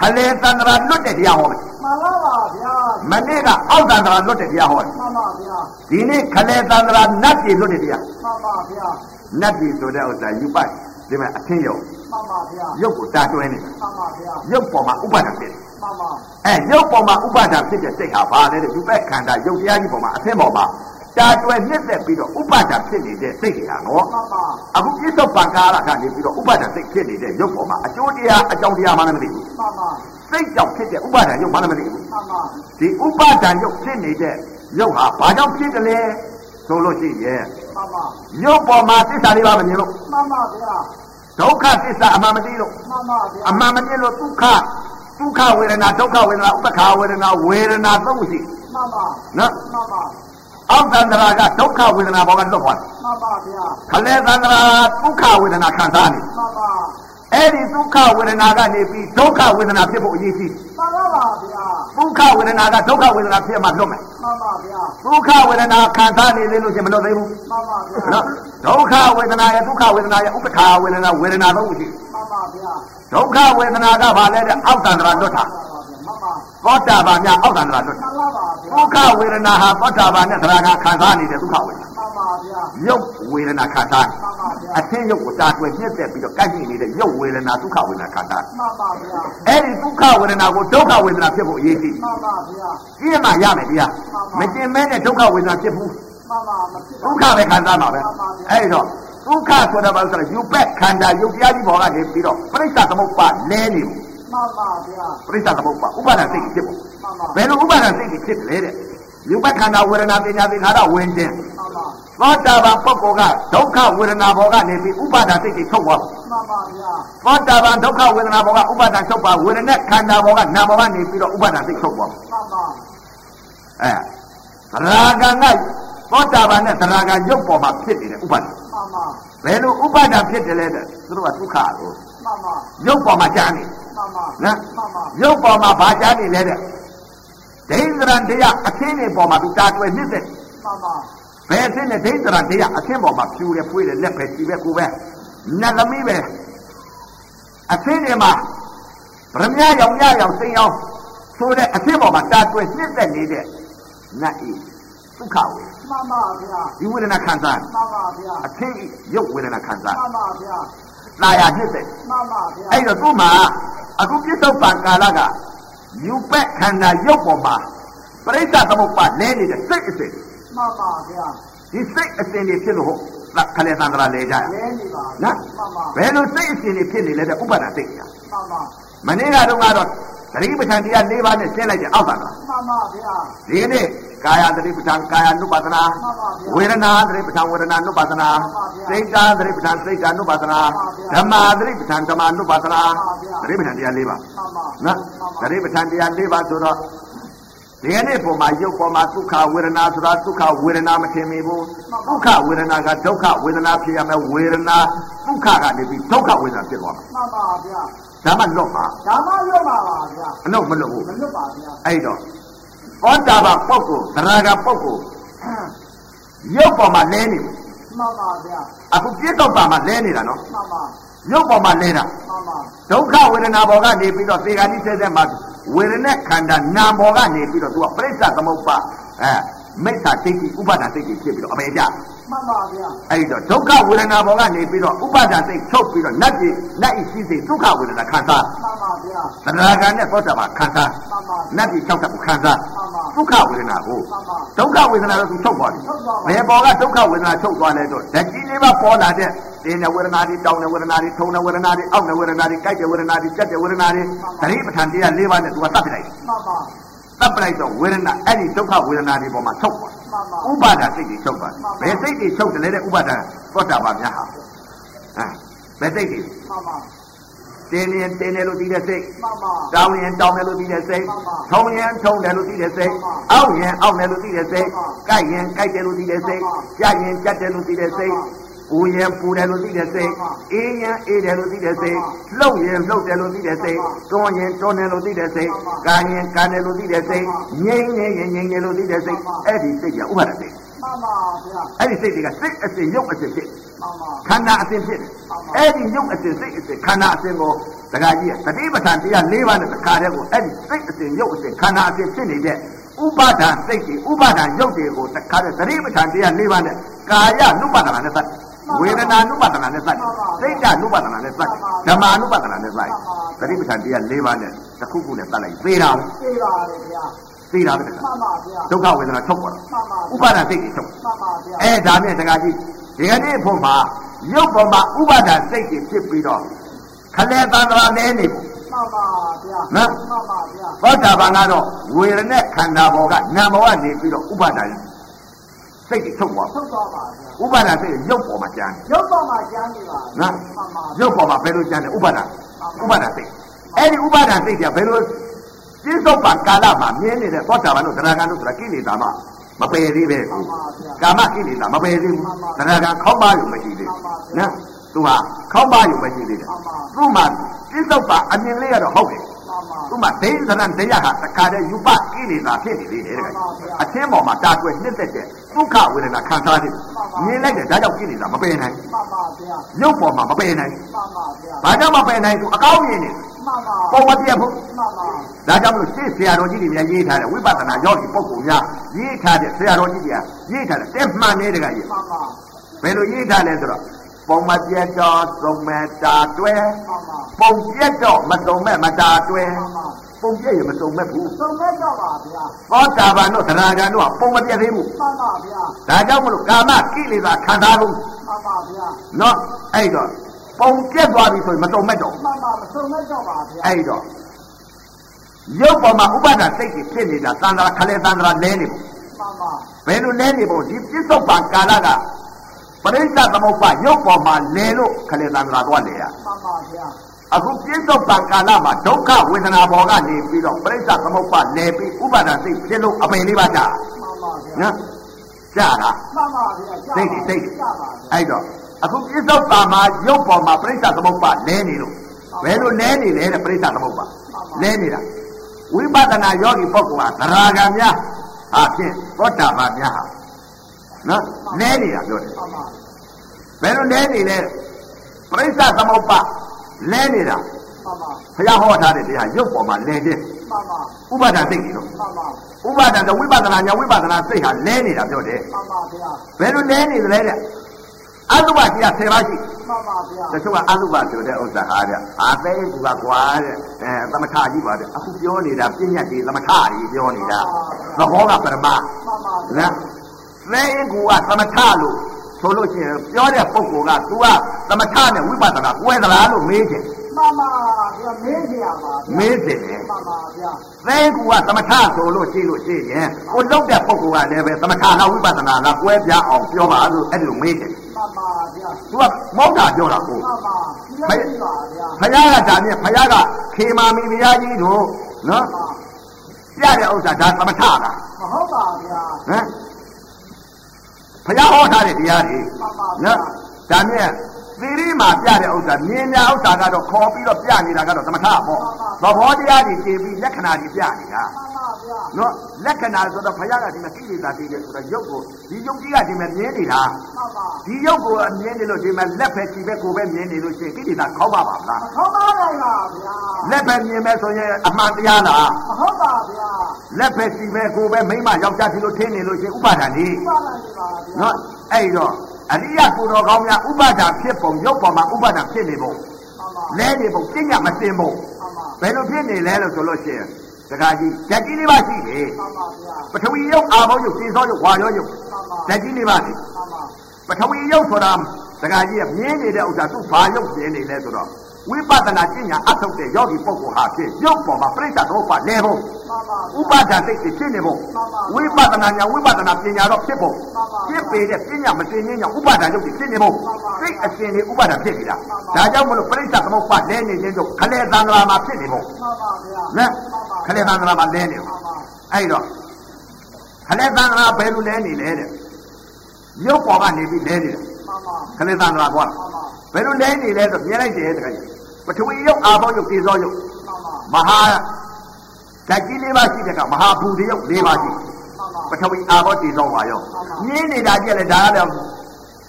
ခလေသန္တရာလွတ်တဲ့တရားဟောမယ်မှန်ပါပါဗျာမနေ့ကအောက်သန္တရာလွတ်တဲ့တရားဟောတယ်မှန်ပါဗျာဒီနေ့ခလေသန္တရာနတ်ပြည်လွတ်တဲ့တရားမှန်ပါဗျာနတ်ပြည်ဆိုတဲ့ဥစ္စာယူပိုက်ဒီမှာအထင်းရုပ်မှန်ပါဗျာရုပ်ကိုတာတွဲနေတာမှန်ပါဗျာရုပ်ပေါ်မှာဥပါဒံဖြစ်တယ်မှန်ပါ အဲရုပ်ပေါ်မှာဥပါဒံဖြစ်တဲ့စိတ်ဟာဘာလဲတဲ့ယူပိုက်ခန္ဓာရုပ်တရားကြီးပေါ်မှာအထင်းပေါ်မှာတာတွဲမြင့်သက်ပြီးတော့ဥပါဒံဖြစ်နေတဲ့စိတ်တွေဟာနော်မှန်ပါအခုပြစ္ဆုတ်ပံကာရကနေပြီးတော့ဥပါဒံစိတ်ဖြစ်နေတဲ့ရုပ်ပေါ်မှာအကျိုးတရားအကြောင်းတရားမှလည်းမသိဘူးမှန်ပါစိတ်ကြောင့်ဖြစ်တဲ့ဥပါဒံရုပ်မှလည်းမသိဘူးမှန်ပါဒီဥပါဒံရုပ်ဖြစ်နေတဲ့ရုပ်ဟာဘာကြောင့်ဖြစ်တယ်လဲဆိုလို့ရှိရင်မှန်ပါရုပ်ပေါ်မှာသစ္စာလေးပါမမြင်လို့မှန်ပါဗျာဒုက္ခသစ္စာအမှန်မသိလို့မှန်ပါဗျာအမှန်မမြင်လို့ဒုက္ခ ဒုက္ခဝေဒနာဒုက္ခဝေဒနာဥပ္ပခာဝေဒနာဝေဒနာသုံးခုရှိမှန်ပါနော်မှန်ပါအောက်သန္တရာကဒုက္ခဝေဒနာဘောကလွတ်သွားတယ်မှန်ပါဗျာခလေသန္တရာဒုက္ခဝေဒနာခံစားနေမှန်ပါအဲ့ဒီဒုက္ခဝေဒနာကနေပြီးဒုက္ခဝေဒနာဖြစ်ဖို့အရေးကြီးမှန်ပါပါဗျာဒုက္ခဝေဒနာကဒုက္ခဝေဒနာဖြစ်မှလွတ်မယ်မှမှန်ပါဗျာဒုက္ခဝေဒနာခံစားနေသေးလို့ရှင်မလွတ်သေးဘူးမှန်ပါဗျာနော်ဒုက္ခဝေဒနာရဲ့ဒုက္ခဝေဒနာရဲ့ဥပ္ပခာဝေဒနာဝေဒနာသုံးခုရှိမှန်ပါဗျာ ဒုက္ခဝေဒနာကဘာလဲတဲ့အောက်တန္တရာလွတ်တာမှန်ပါသောတာပန်များအောက်တန္တရာလွတ်တာမှန်ပါပါဗျာဒုက္ခဝေဒနာဟာသောတာပန်နဲ့သရဂါခံစားနေတဲ့ဒုက္ခဝေဒနာမှန်ပါဗျာရုပ်ဝေဒနာခံစားမှန်ပါဗျာအသင်းရုပ်ကိုတာတွယ်ညှက်သက်ပြီးတော့ကန့်ညှိနေတဲ့ရုပ်ဝေဒနာဒုက္ခဝေဒနာခံစားမှန်ပါဗျာအဲ့ဒီဒုက္ခဝေဒနာကိုဒုက္ခဝေဒနာဖြစ်ဖို့အရေးကြီးမှန်ပါဗျာကြည့်မှရမယ်ဗျာမကျင်မဲနဲ့ဒုက္ခဝေဒနာဖြစ်ဘူးမှန်ပါမဖြစ်ဒုက္ခပဲခံစားမှာပဲအဲ့တော့ ဒုက္ခဆိုတာဘာလို့ဆိုတော့ယူပက်ခန္ဓာယုတ်တရားကြီးပေါ်ကနေပြီးတော့ပြိဿသမုပ္ပါလဲနေဘူးမှန်ပါဗျာပြိဿသမုပ္ပါဥပါဒစိတ်ဖြစ်ဖို့မှန်ပါဘယ်လိုဥပါဒစိတ်ဖြစ်လဲတဲ့ယူပက်ခန္ဓာဝေဒနာပညာသင်္ခါရဝင်ခြင်းမှန်ပါသောတာပန်ပုဂ္ဂိုလ်ကဒုက္ခဝေဒနာဘောကနေပြီးဥပါဒစိတ်တွေထုတ်သွားမှန်ပါဗျာသောတာပန်ဒုက္ခဝေဒနာဘောကဥပါဒထုတ်ပါဝေဒနာခန္ဓာဘောကနာဘောကနေပြီးတော့ဥပါဒစိတ်ထုတ်သွားမှန်ပါအဲရာဂံကသောတာပန်နဲ့သရဂံရုပ်ပေါ်မှာဖြစ်နေတဲ့ဥပါဒမှန် ပါဘယ်လိုဥပါဒဖြစ်တယ်လဲတဲ့သူတို့ကဒုက္ခကိုမှန်ပါရုပ်ပေါ်မှာကြားနေမှန်ပါနော်မှန်ပါရုပ်ပေါ်မှာဘာကြားနေလဲတဲ့ဒိဋ္ဌရံတရားအခင်းတွေပေါ်မှာသူတာတွယ်နှစ်သက်မှန်ပါဘယ်အင်းနဲ့ဒိဋ္ဌရံတရားအခင်းပေါ်မှာဖြူတယ်ဖွေးတယ်လက်ပဲကြည့်ပဲကိုပဲနတ်သမီးပဲအခင်းတွေမှာဗရမ ्या ရောင်ရရောင်စိန်အောင်ဆိုတဲ့အခင်းပေါ်မှာတာတွယ်နှစ်သက်နေတဲ့နတ်ဤဒုက္ခဝေ မှန်ပါဗျာဒီဝေဒနာခံစားမှန်ပါဗျာအခင်းဤရုပ်ဝေဒနာခံစားမှန်ပါဗျာလာရနှစ်သက်မှန်ပါဗျာအဲ့တော့သူ့မှာအခုပြစ္ဆုတ်ပံကာလကယူပက်ခန္ဓာရုပ်ပေါ်မှာပရိစ္ဆသမုပ္ပါလဲနေတဲ့စိတ်အစဉ်မှန်ပါဗျာဒီစိတ်အစဉ်တွေဖြစ်လို့ဟုတ်ခလေသန္တရာလဲကြရလဲနေပါနော်မှန်ပါဘယ်လိုစိတ်အစဉ်တွေဖြစ်နေလဲတဲ့ဥပါဒစိတ်ကမှန်ပါမနေ့ကတော့ကတော့သတိပဋ္ဌာန်တရား၄ပါးနဲ့ရှင်းလိုက်တဲ့အောက်သန္တရာမှန်ပါဗျာဒီနေ့ ကာယသတိပဋ္ဌာန်ကာယ ानु ပါဒနာ မှန်ပါဗျာ ဝေဒနာသတိပဋ္ဌာန်ဝေဒနာ ानु ပါဒနာ မှန်ပါဗျာ စိတ်ဓာတ်သတိပဋ္ဌာန်စိတ်ဓာတ် ानु ပါဒနာ မှန်ပါဗျာ ဓမ္မသတိပဋ္ဌာန်ဓမ္မ ानु ပါဒနာ မှန်ပါဗျာ သတိပဋ္ဌာန်တရား၄ပါး မှန်ပါ နော်သတိပဋ္ဌာန်တရား၄ပါးဆိုတော့ဒီကနေ့ပုံမှာရုပ်ပေါ်မှာဒုက္ခဝေဒနာဆိုတာဒုက္ခဝေဒနာမထင်မိဘူးဒုက္ခဝေဒနာကဒုက္ခဝေဒနာဖြစ်ရမယ်ဝေဒနာဒုက္ခကနေပြီးဒုက္ခဝေဒနာဖြစ်သွားမှာ မှန်ပါဗျာ ဒါမှလွတ်မှာ ဓမ္မရွတ်ပါပါဗျာ အနှုတ်မလွတ်ဘူး မလွတ်ပါဗျာ အဲ့တော့ သောတာပန်ပုဂ္ဂိုလ်သရဂပုဂ္ဂိုလ်ရုပ်ပေါ်မှာလဲနေဘူးမှန်ပါဗျာအခုပြစ္ဆုတ်ပါမှာလဲနေတာနော်မှန်ပါရုပ်ပေါ်မှာလဲတာမှန်ပါဒုက္ခဝေဒနာဘောကနေပြီးတော့သေဂာတိဆဲဆဲမှာဝေဒနာခန္ဓာနာမ်ဘောကနေပြီးတော့သူကပြိဿသမုပ္ပါအဲမိစ္ဆာစိတ်ကြီးဥပါဒစိတ်ကြီးဖြစ်ပြီးတော့အပေကြ မှန်ပါဗျာအဲ့တော့ဒုက္ခဝေဒနာဘောကနေပြီးတော့ဥပါဒစိတ်ချုပ်ပြီးတော့နတ်ကြီးနတ်ဤရှိစိတ်ဒုက္ခဝေဒနာခံစားမှန်ပါဗျာသရဂံနဲ့သောတာပန်ခံစားမှန်ပါနတ်ကြီး၆ချက်ကိုခံစားမှန်ပါဒုက္ခဝေဒနာကိုမှန်ပါဒုက္ခဝေဒနာတော့သူချုပ်သွားပြီချုပ်သွားပါဘယ်ဘောကဒုက္ခဝေဒနာချုပ်သွားလဲတော့ဓာတ်ကြီးလေးပါပေါ်လာတဲ့တင်းတဲ့ဝေဒနာတွေတောင်းတဲ့ဝေဒနာတွေထုံတဲ့ဝေဒနာတွေအောက်တဲ့ဝေဒနာတွေကြိုက်တဲ့ဝေဒနာတွေကြက်တဲ့ဝေဒနာတွေသတိပဋ္ဌာန်တရား၄ပါးနဲ့သူကတတ်ပြလိုက်မှန်ပါတတ်ပြလိုက်တော့ဝေဒနာအဲ့ဒီဒုက္ခဝေဒနာတွေပေါ်မှာချုပ်သွားမှန်ပါ ဥပါဒစိတ်တွေချုပ်သွားဘယ်စိတ်တွေချုပ်တယ်လဲတဲ့ဥပါဒသောတာပန်များဟာဟမ်ဘယ်စိတ်တွေမှန်ပါတင်းရင်တင်းတယ်လို့သိတဲ့စိတ်မှန်ပါတောင်းရင်တောင်းတယ်လို့သိတဲ့စိတ်မှန်ပါထုံရင်ထုံတယ်လို့သိတဲ့စိတ်မှန်ပါအောက်ရင်အောက်တယ်လို့သိတဲ့စိတ်မှန်ပါကြိုက်ရင်ကြိုက်တယ်လို့သိတဲ့စိတ်မှန်ပါကြက်ရင်ကြက်တယ်လို့သိတဲ့စိတ်မှန်ပါ ပူရင်ပူတယ်လို့သိတဲ့စိတ်မှန်ပါအေးရင်အေးတယ်လို့သိတဲ့စိတ်မှန်ပါလှုပ်ရင်လှုပ်တယ်လို့သိတဲ့စိတ်မှန်ပါတွန်းရင်တွန်းတယ်လို့သိတဲ့စိတ်မှန်ပါကန်ရင်ကန်တယ်လို့သိတဲ့စိတ်မှန်ပါငြိမ်းရင်ငြိမ်းတယ်လို့သိတဲ့စိတ်မှန်ပါအဲ့ဒီစိတ်ကဥပါဒစိတ်မှန်ပါဗျာအဲ့ဒီစိတ်တွေကစိတ်အစဉ်ရုပ်အစဉ်ဖြစ်မှန်ပါခန္ဓာအစဉ်ဖြစ်တယ်မှန်ပါအဲ့ဒီရုပ်အစဉ်စိတ်အစဉ်ခန္ဓာအစဉ်ကိုတခါကြီးကသတိပဋ္ဌာန်တရား၄ပါးနဲ့တခါတည်းကိုအဲ့ဒီစိတ်အစဉ်ရုပ်အစဉ်ခန္ဓာအစဉ်ဖြစ်နေတဲ့ဥပါဒံစိတ်တွေဥပါဒံရုပ်တွေကိုတခါတည်းသတိပဋ္ဌာန်တရား၄ပါးနဲ့ကာယ ानु ပါဒနာနဲ့သတ်တယ် ဝေဒနာနုပဒနာနဲ့စိုက်စိတ်ဓာနုပဒနာနဲ့စိုက်ဓမ္မာနုပဒနာနဲ့စိုက်သတိပဋ္ဌာန်တရား၄ပါးနဲ့တစ်ခုခုနဲ့စိုက်လိုက်သေးတာသေးပါလေခင်ဗျာသေးတာပဲတခါမှန်ပါဗျာဒုက္ခဝေဒနာထုတ်ပါမှန်ပါဥပါဒစိတ်တွေထုတ်မှန်ပါဗျာအဲဒါနဲ့တခါကြီးဒီကနေ့ဖို့မှာရုပ်ပေါ်မှာဥပါဒစိတ်တွေဖြစ်ပြီးတော့ခလဲသန္တရာလဲနေပေါ့မှန်ပါဗျာနော်မှန်ပါဗျာဘောဓဘာကတော့ဝေရณะခန္ဓာဘောကနာဘောကနေပြီးတော့ဥပါဒ စိတ်ကြီးထုတ်သွားထုတ်သွားပါဗျာဥပါဒစိတ်ရုပ်ပေါ်မှာကျန်ရုပ်ပေါ်မှာကျမ်းနေပါနော်မှန်ပါရုပ်ပေါ်မှာဘယ်လိုကျန်လဲဥပါဒဥပါဒစိတ်အဲ့ဒီဥပါဒစိတ်ကဘယ်လိုပြစ္ဆုတ်ပံကာလမှာမြင်နေတဲ့သောတာပန်တို့သရဂံတို့ဆိုတာကိလေသာမှမပယ်သေးပဲမှဘူးန်ပါဗျာကာမကိလေသာမပယ်သေးဘူးသရဂံခေါင်းပါယူမရှိသေးဘူးနော်သူဟာခေါင်းပါယူမရှိသေးတယ်သူ့မှာပြစ္ဆုတ်ပံအမြင်လေးကတော့ဟုတ်တယ် ဥမာဒိဋ္ဌရံတရားဟာတခါတည်းယူပကိလေသာဖြစ်နေလေတဲ့ကအချင်းပေါ်မှာတာကွယ်နှစ်သက်တဲ့ဒုက္ခဝေဒနာခံစားနေမြင်လိုက်တယ်ဒါကြောင့်ကိလေသာမပယ်နိုင်မှန်ပါဗျာရုပ်ပေါ်မှာမပယ်နိုင်မှန်ပါဗျာဘာကြောင့်မပယ်နိုင်သူအကောင်းမြင်နေမှန်ပါပုံမပြတ်ဘူးမှန်ပါဒါကြောင့်မလို့ရှေ့ဆရာတော်ကြီးတွေများရေးထားတဲ့ဝိပဿနာယောဂီပုဂ္ဂိုလ်များရေးထားတဲ့ဆရာတော်ကြီးတွေကရေးထားတဲ့တက်မှန်နေတဲ့ကကြီးမှန်ပါဘယ်လိုရေးထားလဲဆိုတော့ ပုံမပြတ်တော့သုံးမဲ့တာတွဲမှန်ပါပုံပြတ်တော့မသုံးမဲ့မတာတွဲမှန်ပါပုံပြတ်ရမသုံးမဲ့ဘူးသုံးမဲ့တော့ပါဗျာသောတာပန်တို့သရဂံတို့ကပုံမပြတ်သေးဘူးမှန်ပါဗျာဒါကြောင့်မလို့ကာမကိလေသာခံစားလို့မှန်ပါဗျာနော်အဲ့တော့ပုံပြတ်သွားပြီဆိုရင်မသုံးမဲ့တော့မှန်ပါမသုံးမဲ့တော့ပါဗျာအဲ့တော့ရုပ်ပေါ်မှာဥပါဒစိတ်ကြီးဖြစ်နေတာသန္တာခလဲသန္တာလဲနေပုံမှန်ပါဘယ်လိုလဲနေပုံဒီပြစ္ဆုတ်ပံကာလက ပရိစ္ဆသမုပ္ပါရုပ်ပေါ်မှာလဲလို့ခလဲသန္တာသွားလေရမှန်ပါဗျာအခုပြစ္ဆုတ်ပံကာလမှာဒုက္ခဝေဒနာဘောကနေပြီးတော့ပရိစ္ဆသမုပ္ပါလဲပြီးဥပါဒစိတ်ဖြစ်လို့အပင်လေးပါကြမှန်ပါဗျာနော်ကြတာမှန်ပါဗျာစိတ်တွေစိတ်တွေကြပါဗျာအဲ့တော့အခုပြစ္ဆုတ်ပံမှာရုပ်ပေါ်မှာပရိစ္ဆသမုပ္ပါလဲနေလို့ဘယ်လိုလဲနေလဲတဲ့ပရိစ္ဆသမုပ္ပါလဲနေတာဝိပဿနာယောဂီပုဂ္ဂိုလ်ဟာသရဂံများဟာဖြင့်သောတာပန်များဟာ နော်လဲနေတာပြောတယ်မှန်ပါဘယ်လိုလဲနေလဲပရိစ္ဆသမုပ္ပါလဲနေတာမှန်ပါဘုရားဟောထားတဲ့တရားရုပ်ပေါ်မှာလဲတဲ့မှန်ပါဥပါဒံသိတ်ကြီးတော့မှန်ပါဥပါဒံတော့ဝိပဿနာညာဝိပဿနာစိတ်ဟာလဲနေတာပြောတယ်မှန်ပါဗျာဘယ်လိုလဲနေသလဲတဲ့အတုပကြီးက10ပါးရှိမှန်ပါဗျာတချို့ကအတုပဆိုတဲ့ဥစ္စာဟာတဲ့အာသိကူကကွာတဲ့အဲသမထကြီးပါတဲ့အခုပြောနေတာပြည့်ညတ်ကြီးသမထကြီးပြောနေတာသဘောကပရမမှန်ပါနော် သိကူကသမထလို့ဆိုလို့ရှိရင်ပြောတဲ့ပုဂ္ဂိုလ်က तू ကသမထနဲ့ဝိပဿနာကွဲသလားလို့မေးတယ်မှန်ပါဗျာမင်းစရာပါဗျာမေးတယ်မှန်ပါဗျာသိကူကသမထဆိုလို့ရှိလို့ရှိရင်ကိုလောက်တဲ့ပုဂ္ဂိုလ်ကလည်းပဲသမထလားဝိပဿနာလားကွဲပြားအောင်ပြောပါလို့အဲ့လိုမေးတယ်မှန်ပါဗျာ तू ကမောက်တာပြောတာကိုမှန်ပါဒီလိုရှိပါဗျာဖယားကဒါနဲ့ဖယားကခေမာမီဘုရားကြီးတို့နော်ပြတဲ့ဥစ္စာဒါသမထလားမဟုတ်ပါဗျာဟမ် ဖယားဟောထားတဲ့တရားတွေမှန်ပါဗျာနော်ဒါနဲ့ သီရိမာပြတဲ့ဥစ္စာမြင်ညာဥစ္စာကတော့ခေါ်ပြီးတော့ပြနေတာကတော့သမထပေါ့သဘောတရားတွေသိပြီးလက္ခဏာတွေပြနေတာမှန်ပါဗျာနော်လက္ခဏာဆိုတော့ဖယားကဒီမှာကိလေသာသိတယ်ဆိုတော့ရုပ်ကိုဒီရုပ်ကြီးကဒီမှာမြင်နေတာမှန်ပါဒီရုပ်ကိုအမြင်နေလို့ဒီမှာလက်ပဲကြည့်ပဲကိုယ်ပဲမြင်နေလို့ရှိရင်ကိလေသာခေါင်းပါပါမလားမဟုတ်ပါနိုင်ပါဗျာလက်ပဲမြင်မဲ့ဆိုရင်အမှန်တရားလားမဟုတ်ပါဗျာလက်ပဲကြည့်ပဲကိုယ်ပဲမိမယောက်ျားစီလို့ထင်းနေလို့ရှိရင်ဥပါဒဏ်ကြီးမှန်ပါနိုင်ပါဗျာနော်အဲ့တော့ အရိယကိုယ်တော်ကောင်းများဥပါဒဏ်ဖြစ်ပုံရုပ်ပေါ်မှာဥပါဒဏ်ဖြစ်နေပုံမှန်ပါလဲနေပုံပြညာမစင်ပုံမှန်ပါဘယ်လိုဖြစ်နေလဲလို့ဆိုလို့ရှိရင်တခါကြီးဓာတ်ကြီးလေးပါရှိတယ်မှန်ပါဗျာပထဝီရုပ်အာဘောရုပ်စေသောရုပ်ဝါရောရုပ်မှန်ပါဓာတ်ကြီးလေးပါရှိမှန်ပါပထဝီရုပ်ဆိုတာတခါကြီးကမြင်နေတဲ့ဥစ္စာသူ့ဘာရုပ်မြင်နေလဲဆိုတော့ ဝိပဿနာကျင့်ညာအထုတ်တဲ့ယောဂီပုဂ္ဂိုလ်ဟာဖြစ်ရုပ်ပေါ်မှာပြိဿတော့ပါလဲဖို့မှန်ပါဥပါဒစိတ်တွေဖြစ်နေဖို့ဝိပဿနာညာဝိပဿနာပညာတော့ဖြစ်ဖို့ဖြစ်ပေတဲ့ပညာမသိခြင်းညာဥပါဒရုပ်တွေဖြစ်နေဖို့စိတ်အစဉ်တွေဥပါဒဖြစ်နေတာဒါကြောင့်မလို့ပြိဿသမုပ္ပါလဲနေခြင်းတို့ခလေသံဃာမှာဖြစ်နေဖို့မှန်ပါဗျာနော်ခလေသံဃာမှာလဲနေမှဖို့န်ပါအဲ့တော့ခလေသံဃာဘယ်လိုလဲနေလဲတဲ့ရုပ်ပေါ်ကနေပြီးလဲနေတယ်မှန်ပါခလေသံဃာကွာမှန်ပါဘယ်လိုလဲနေလဲဆိုမြင်လိုက်တယ်တခါကြီး ပထဝီရုပ်အာဘောရုပ်သေသောရုပ်မှန်ပါမဟာဓာတ်ကြီးလေးပါရှိတဲ့ကမဟာဘူတရုပ်လေးပါရှိမှန်ပါပထဝီအာဘောတည်သောဝါယောမြင်းနေတာကြည့်လေဒါကလည်း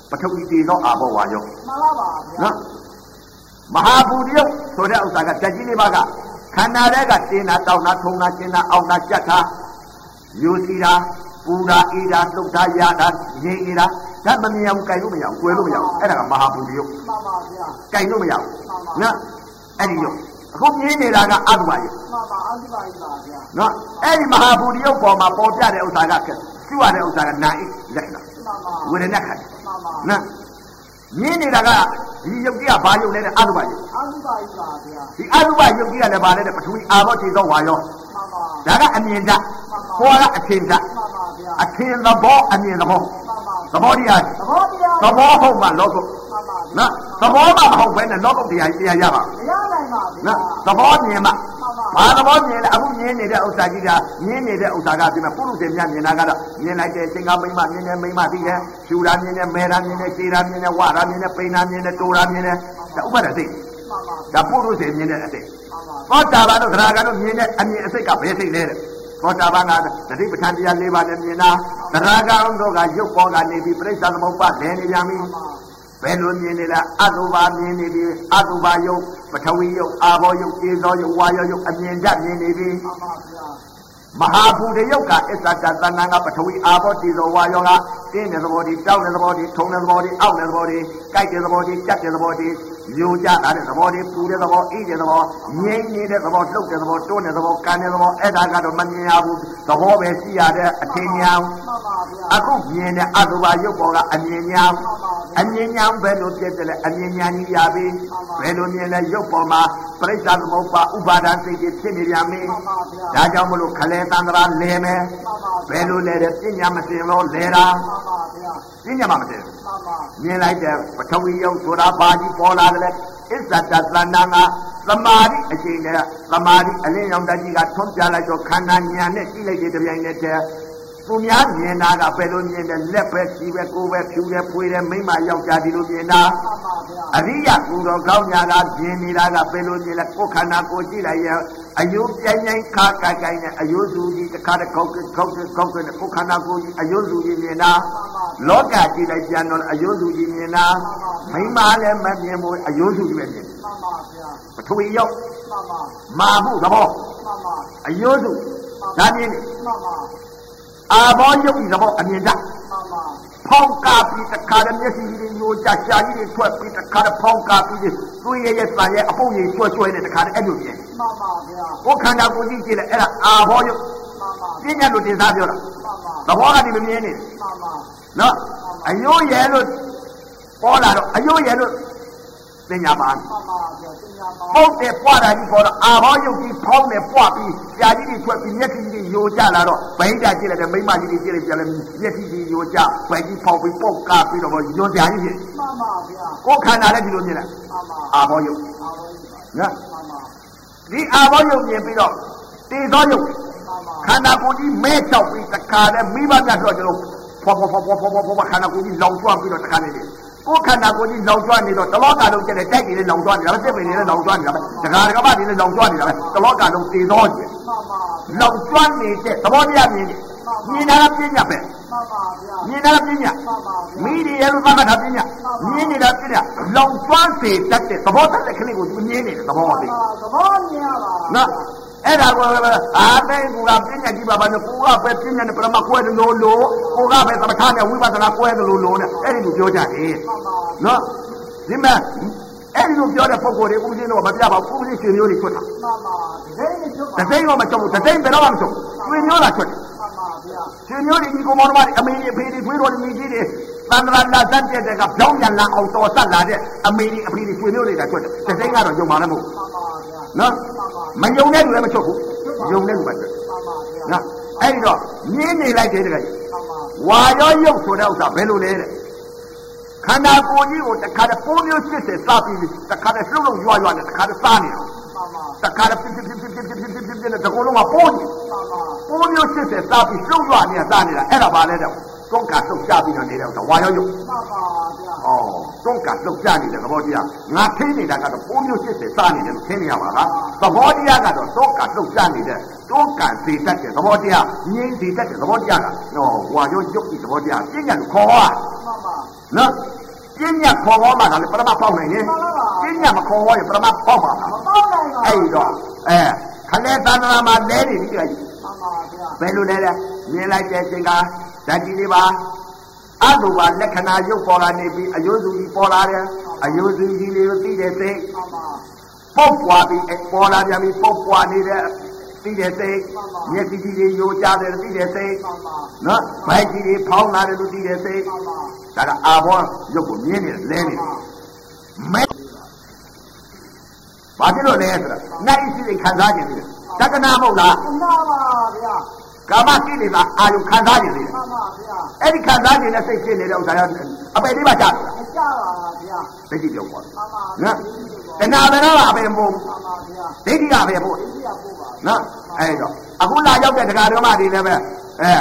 ပထဝီတည်သောအာဘောဝါယောမှန်ပါပါဗျာနော်မဟာဘူတရုပ်ဆိုတဲ့ဥစ္စာကဓာတ်ကြီးလေးပါကခန္ဓာတဲ့ကတင်းတာတောင်းတာထုံတာကျင်းတာအောင်းတာကြက်တာယူစီတာပူတာအေးတာလှုပ်တာရတာငြိမ်နေတာ ဒါမမြင်ဘူးကြိုင်လို့မရဘူးကွယ်လို့မရဘူးအဲ့ဒါကမဟာဘူတရုပ်မှန်ပါဗျာကြိုင်လို့မရဘူးနော်အဲ့ဒီရုပ်အခုမြင်နေတာကအတုပါရုပ်မှန်ပါအဓိပ္ပာယ်ပါဗျာနော်အဲ့ဒီမဟာဘူရိယုတ်ပေါ်မှာပေါ်ပြတဲ့ဥစ္စာကကျွရတဲ့ဥစ္စာကနာဣလက္ခဏာမှန်ပါဝေဒနာခတ်မှန်ပါနော်မြင်နေတာကဒီယုတ်ကြီးကဘာယုတ်လဲတဲ့အတုပယုတ်အဓိပ္ပာယ်ပါဗျာဒီအတုပယုတ်ကြီးကလည်းဘာလဲတဲ့ပထဝီအာဘောခြေသောဝါယောမှန်ပါဒါကအမြင်ဓာတ်ဟောကအထင်ဓာတ်မှန်ပါဗျာအထင်သဘောအမြင်သဘောမှန်ပါ သဘောတရားသဘောတရားသဘောဟုတ်မှလောကုမှန်ပါနော်သဘောမှမဟုတ်ဘဲနဲ့လောကုတရားတရားရပါမရနိုင်ပါဗျာနော်သဘောမြင်မှမှန်ပါဘာသဘောမြင်လဲအခုမြင်နေတဲ့ဥစ္စာကြီးကမြင်နေတဲ့ဥစ္စာကဒီမှာပုရုษေမြတ်မြင်တာကတော့မြင်လိုက်တဲ့သင်္ကမိမမြင်တဲ့မိမသိတယ်ရှူတာမြင်တယ်မဲတာမြင်တယ်ခြေတာမြင်တယ်ဝါတာမြင်တယ်ပိန်တာမြင်တယ်တိုတာမြင်တယ်ဒါဥပဒေသိမှန်ပါဒါပုရုษေမြင်တဲ့အသိသောတာပန်တို့သရဂံတို့မြင်တဲ့အမြင်အစိတ်ကဘယ်စိတ်လဲတဲ့ သောတာပန်ကတတိပဋ္ဌာန်တရား၄ပါးနဲ့မြင်တာသရဂံတို့ကရုပ်ပေါ်ကနေပြီးပြိဿသမုပ္ပါလဲနေပြန်ပြီဘယ်လိုမြင်နေလဲအတုပါမြင်နေပြီအတုပါယုတ်ပထဝီယုတ်အာဘောယုတ်ဧဇောယုတ်ဝါယောယုတ်အမြင်ကြမြင်နေပြီမှန်ပါဗျာမဟာဘူတယုတ်ကအစ္ဆတသဏ္ဍာန်ကပထဝီအာဘောတိဇောဝါယောကတင်းတဲ့သဘောဒီတောက်တဲ့သဘောဒီထုံတဲ့သဘောဒီအောက်တဲ့သဘောဒီကြိုက်တဲ့သဘောဒီကြက်တဲ့သဘောဒီ မျိုးကြတာတဲ့သဘောဒီပူတဲ့သဘောအေးတဲ့သဘောငြိမ့်နေတဲ့သဘောလှုပ်တဲ့သဘောတွန်းတဲ့သဘောကန်တဲ့သဘောအဲ့ဒါကတော့မမြင်ရဘူးသဘောပဲရှိရတဲ့အထင်ညာဝမှန်ပါဗျာအခုမြင်တဲ့အတုပါရုပ်ပေါ်ကအမြင်ညာအမြင်ညာဘယ်လိုဖြစ်တယ်လဲအမြင်ညာကြီးရပြီဘယ်လိုမြင်လဲရုပ်ပေါ်မှာပြိဿသမုပ္ပါဥပါဒံစိတ်ကြီးဖြစ်နေပြန်ပြီမှန်ပါဗျာဒါကြောင့်မလို့ခလဲတန္တရာလဲမယ်မှန်ပါဘယ်လိုလဲတဲ့ပညာမစင်လို့လဲတာမှန်ပါဗျာပညာမမစင်မှန်ပါမြင်လိုက်တဲ့ပထဝီယုတ်ဆိုတာဘာကြီးပေါ်လာတယ်လဲအစ္ဆတသဏ္ဍာန်ကသမာဓိအချိန်နဲ့သမာဓိအလင်းရောင်တကြီးကထွန်းပြလိုက်တော့ခန္ဓာဉာဏ်နဲ့ကြည့်လိုက်တဲ့တပြိုင်နက်တည်း သူများမြင်တာကဘယ်လိုမြင်တယ်လက်ပဲခြေပဲကိုယ်ပဲဖြူတယ်ပွေတယ်မိမယောက်ျားဒီလိုမြင်တာမှန်ပါဗျာအရိယကူတော်ကောင်းညာကမြင်နေတာကဘယ်လိုမြင်လဲကိုယ်ခန္ဓာကိုယ်ကြည့်လိုက်ရင်အယုပြိုင်ပြိုင်ခါကိုက်ကိုက်နဲ့အယုစုကြီးတစ်ခါတစ်ခေါက်ခေါက်ခေါက်ခေါက်နဲ့ကိုယ်ခန္ဓာကိုယ်ကြီးအယုစုကြီးမြင်တာလောကကြည့်လိုက်ပြန်တော့အယုစုကြီးမြင်တာမိမလည်းမမြင်ဘူးအယုစုကြီးပဲမြင်တယ်မှန်ပါဗျာပထဝီရောက်မှန်ပါမာမှုသဘောမှန်ပါအယုစုဒါမြင်တယ်မှန်ပါ အာဘောယုတ်ဒီသဘောအမြင်တတ်မှန်ပါဖောင်းကားပြီးတခါတည်းမျက်စိကြီးညိုကြရှာကြီးတွေထွက်ပြီးတခါတည်းဖောင်းကားပြီးသွေးရရဲ့တန်ရဲ့အပုပ်ကြီးကျွဲကျွဲနဲ့တခါတည်းအဲ့လိုမြင်မှန်ပါဗျာကိုယ်ခန္ဓာကိုယ်ကြီးကြည့်လိုက်အဲ့ဒါအာဘောယုတ်မှန်ပါပြညာလို့တင်စားပြောတာမှန်ပါသဘောကဒီမမြင်နေမှန်ပါနော်အယိုးရဲလို့ပေါ်လာတော့အယိုးရဲလို့ ပညာပါမှန်ပါဗျာပညာပါပုတ်တယ်ပွားတာကြီးပေါ်တော့အာဘောယုတ်ကြီးဖောင်းတယ်ပွားပြီးကြာကြီးတွေထွက်ပြီးမျက်စိကြီးယိုကျလာတော့ဗိန်းတာကြည့်လိုက်တယ်မိမကြီးတွေကြည့်လိုက်ပြန်လဲမျက်စိကြီးယိုကျဗိန်းကြီးဖောင်းပြီးပုတ်ကားပြီးတော့ယွန်ကြာကြီးဖြစ်မှန်ပါဗျာကိုယ်ခန္ဓာလည်းဒီလိုမြင်လိုက်မှန်ပါအာဘောယုတ်အားလုံးပါနော်မှန်ပါဒီအာဘောယုတ်မြင်ပြီးတော့တေသောယုတ်မှန်ပါခန္ဓာကိုယ်ကြီးမဲချောက်ပြီးတခါနဲ့မိဘများတော့ကျွန်တော်ဖောဖောဖောဖောဖောဖောဖောခန္ဓာကိုယ်ကြီးလောင်ကျွမ်းပြီးတော့တခါနေတယ် ကိုယ်ခန္ဓာကိုယ်ကြီးလောင်ကျွမ်းနေတော့တလောကလုံးကျတဲ့တိုက်ကြီးလည်းလောင်ကျွမ်းနေတာပဲစစ်ပင်တွေလည်းလောင်ကျွမ်းနေတာပဲဒကာဒကာမတွေလည်းလောင်ကျွမ်းနေတာပဲတလောကလုံးတည်သောကျမှန်ပါလောင်ကျွမ်းနေတဲ့သဘောတရားမြင်နေ မြင်တာကပြညာပဲမှန်ပါဗျာမြင်တာကပြညာမှန်ပါဗျာမိဒီရဲ့လို့သတ်မှတ်တာပြညာမြင်နေတာပြညာလောင်ကျွမ်းစေတတ်တဲ့သဘောတတ်တဲ့ခလေးကိုသူမြင်နေတယ်သဘောလေးသဘောမြင်ရပါနော်အဲ့ဒါကိုအာသိကူကပြညာကြည့်ပါပါနဲ့ကိုကပဲပြညာနဲ့ပရမကွဲတယ်လို့လို့ကိုကပဲသမထနဲ့ဝိပဿနာကွဲတယ်လို့လို့နဲ့အဲ့ဒီလိုပြောကြတယ်မှန်ပါနော်ဒီမဲ့အဲ့ဒီလိုပြောတဲ့ပုံကိုယ်တွေဦးဇင်းတော့မပြပါဘူးဦးဇင်းရှင်မျိုးတွေထွက်တာမှန်ပါဒီနေ့နဲ့ကျွတ်ပါတသိန်းတော့မချုပ်ဘူးတသိန်းဘယ်တော့မှမချုပ်ဘူးရှင်မျိုးလာထွက်တယ် မှန်ပါဗျာရှင်မျိုးတွေဒီကိုမောင်တော်တွေအမေတွေအဖေတွေသွေးတော်တွေမိကြီးတွေသန္တရာလာစက်တဲ့ကပြောင်းပြန်လာအောင်တော်ဆက်လာတဲ့အမေတွေအဖေတွေရှင်မျိုးတွေကထွက်တယ်တသိန်းကတော့ယုံပါလည်းမဟုတ်မှန်ပါဗျာနော်မယုံတဲ့လူလည်းမချုပ်ဘူးယုံတဲ့လူပဲထွက်မှန်ပါဗျာနော်အဲ့ဒီတော့မြင်းနေလိုက်တဲ့တကယ်မှန်ပါဝါရောရုပ်ဆိုတဲ့ဥစ္စာဘယ်လိုလဲတဲ့ခန္ဓာကိုယ်ကြီးကိုတခါတည်းပုံမျိုးစစ်စစ်စားပြီးတခါတည်းလှုပ်လှုပ်ရွရွနဲ့တခါတည်းစားနေအောင်မှန်ပါ တခါတည်းပြစ်ပြစ်ပြစ်ပြစ်ပြစ်ပြစ်ပြစ်ပြစ်ပြစ်နဲ့တကုံလုံးကပိုးနေမှန်ပါပုံမျိုးစစ်စစ်စားပြီးလှုပ်ရွနဲ့စားနေတာအဲ့ဒါဘာလဲတဲ့တွန်းကလှုပ်ရှားပြီးတော့နေတဲ့ဥစ္စာဝါရောရုပ်မှန်ပါဗျာဩတွန်းကလှုပ်ရှားနေတဲ့သဘောတရားငါထိနေတာကတော့ပုံမျိုးစစ်စစ်စားနေတယ်လို့ထင်နေရပါလားသဘောတရားကတော့တွန်းကလှုပ်ရှားနေတဲ့တွန်းကစေတတ်တဲ့သဘောတရားငြိမ်းစေတတ်တဲ့သဘောတရားကဟောဝါရောရုပ်ဤသဘောတရားပြညာလို့ခေါ်ရမှန်ပါနော်ပညာခေါ်ဟောမှလည်းပရမပေါက်နိုင်ရင်ပ ညာမခေါ်ဟောရင်ပရမပေါက်ပါမှာမတော့နိုင်ပါအဲ့တော့အဲခလဲသန္တနာမှာလဲနေပြီကြည့်မှန်ပါဗျာဘယ်လိုလဲလဲမြင်လိုက်တဲ့အချိန်ကဓာတ်ကြီးလေးပါအတုပါလက္ခဏာရုပ်ပေါ်လာနေပြီးအယုစုကြီးပေါ်လာတယ်အယုစုကြီးလေးကိုသိတဲ့စိတ်မှန်ပါပုတ်ပွားပြီးပေါ်လာပြန်ပြီးပုတ်ပွားနေတဲ့သိတဲ့စိတ်မျက်စိကြီးလေးယိုကျတယ်သိတဲ့စိတ်မှန်ပါနော်ဗိုက်ကြီးလေးဖောင်းလာတယ်လို့သိတဲ့စိတ်မှန်ပါဒါကအာဘောရုပ်ကိုမြင်နေတယ်လဲနေတယ်မဲ ဘာဖြစ်လို့လဲဆိုတာနိုင်စီစိတ်ခံစားခြင်းတယ်တက္ကနာမဟုတ်လားမှန်ပါဗျာကာမကိလေသာအာယုခံစားခြင်းတယ်မှန်ပါဗျာအဲ့ဒီခံစားခြင်းနဲ့စိတ်ဖြစ်နေတဲ့ဥစ္စာရအပေလေးပါကြတယ်အကြပါဗျာသိကြည့်ပြောပါမှန်ပါနော်တဏှာပဲတော့အပေမဟုတ်မှန်ပါဗျာဒိဋ္ဌိကပဲပို့ဒီရပို့ပါနော်အဲ့တော့အခုလာရောက်တဲ့တရားဓမ္မတွေလည်းပဲအဲ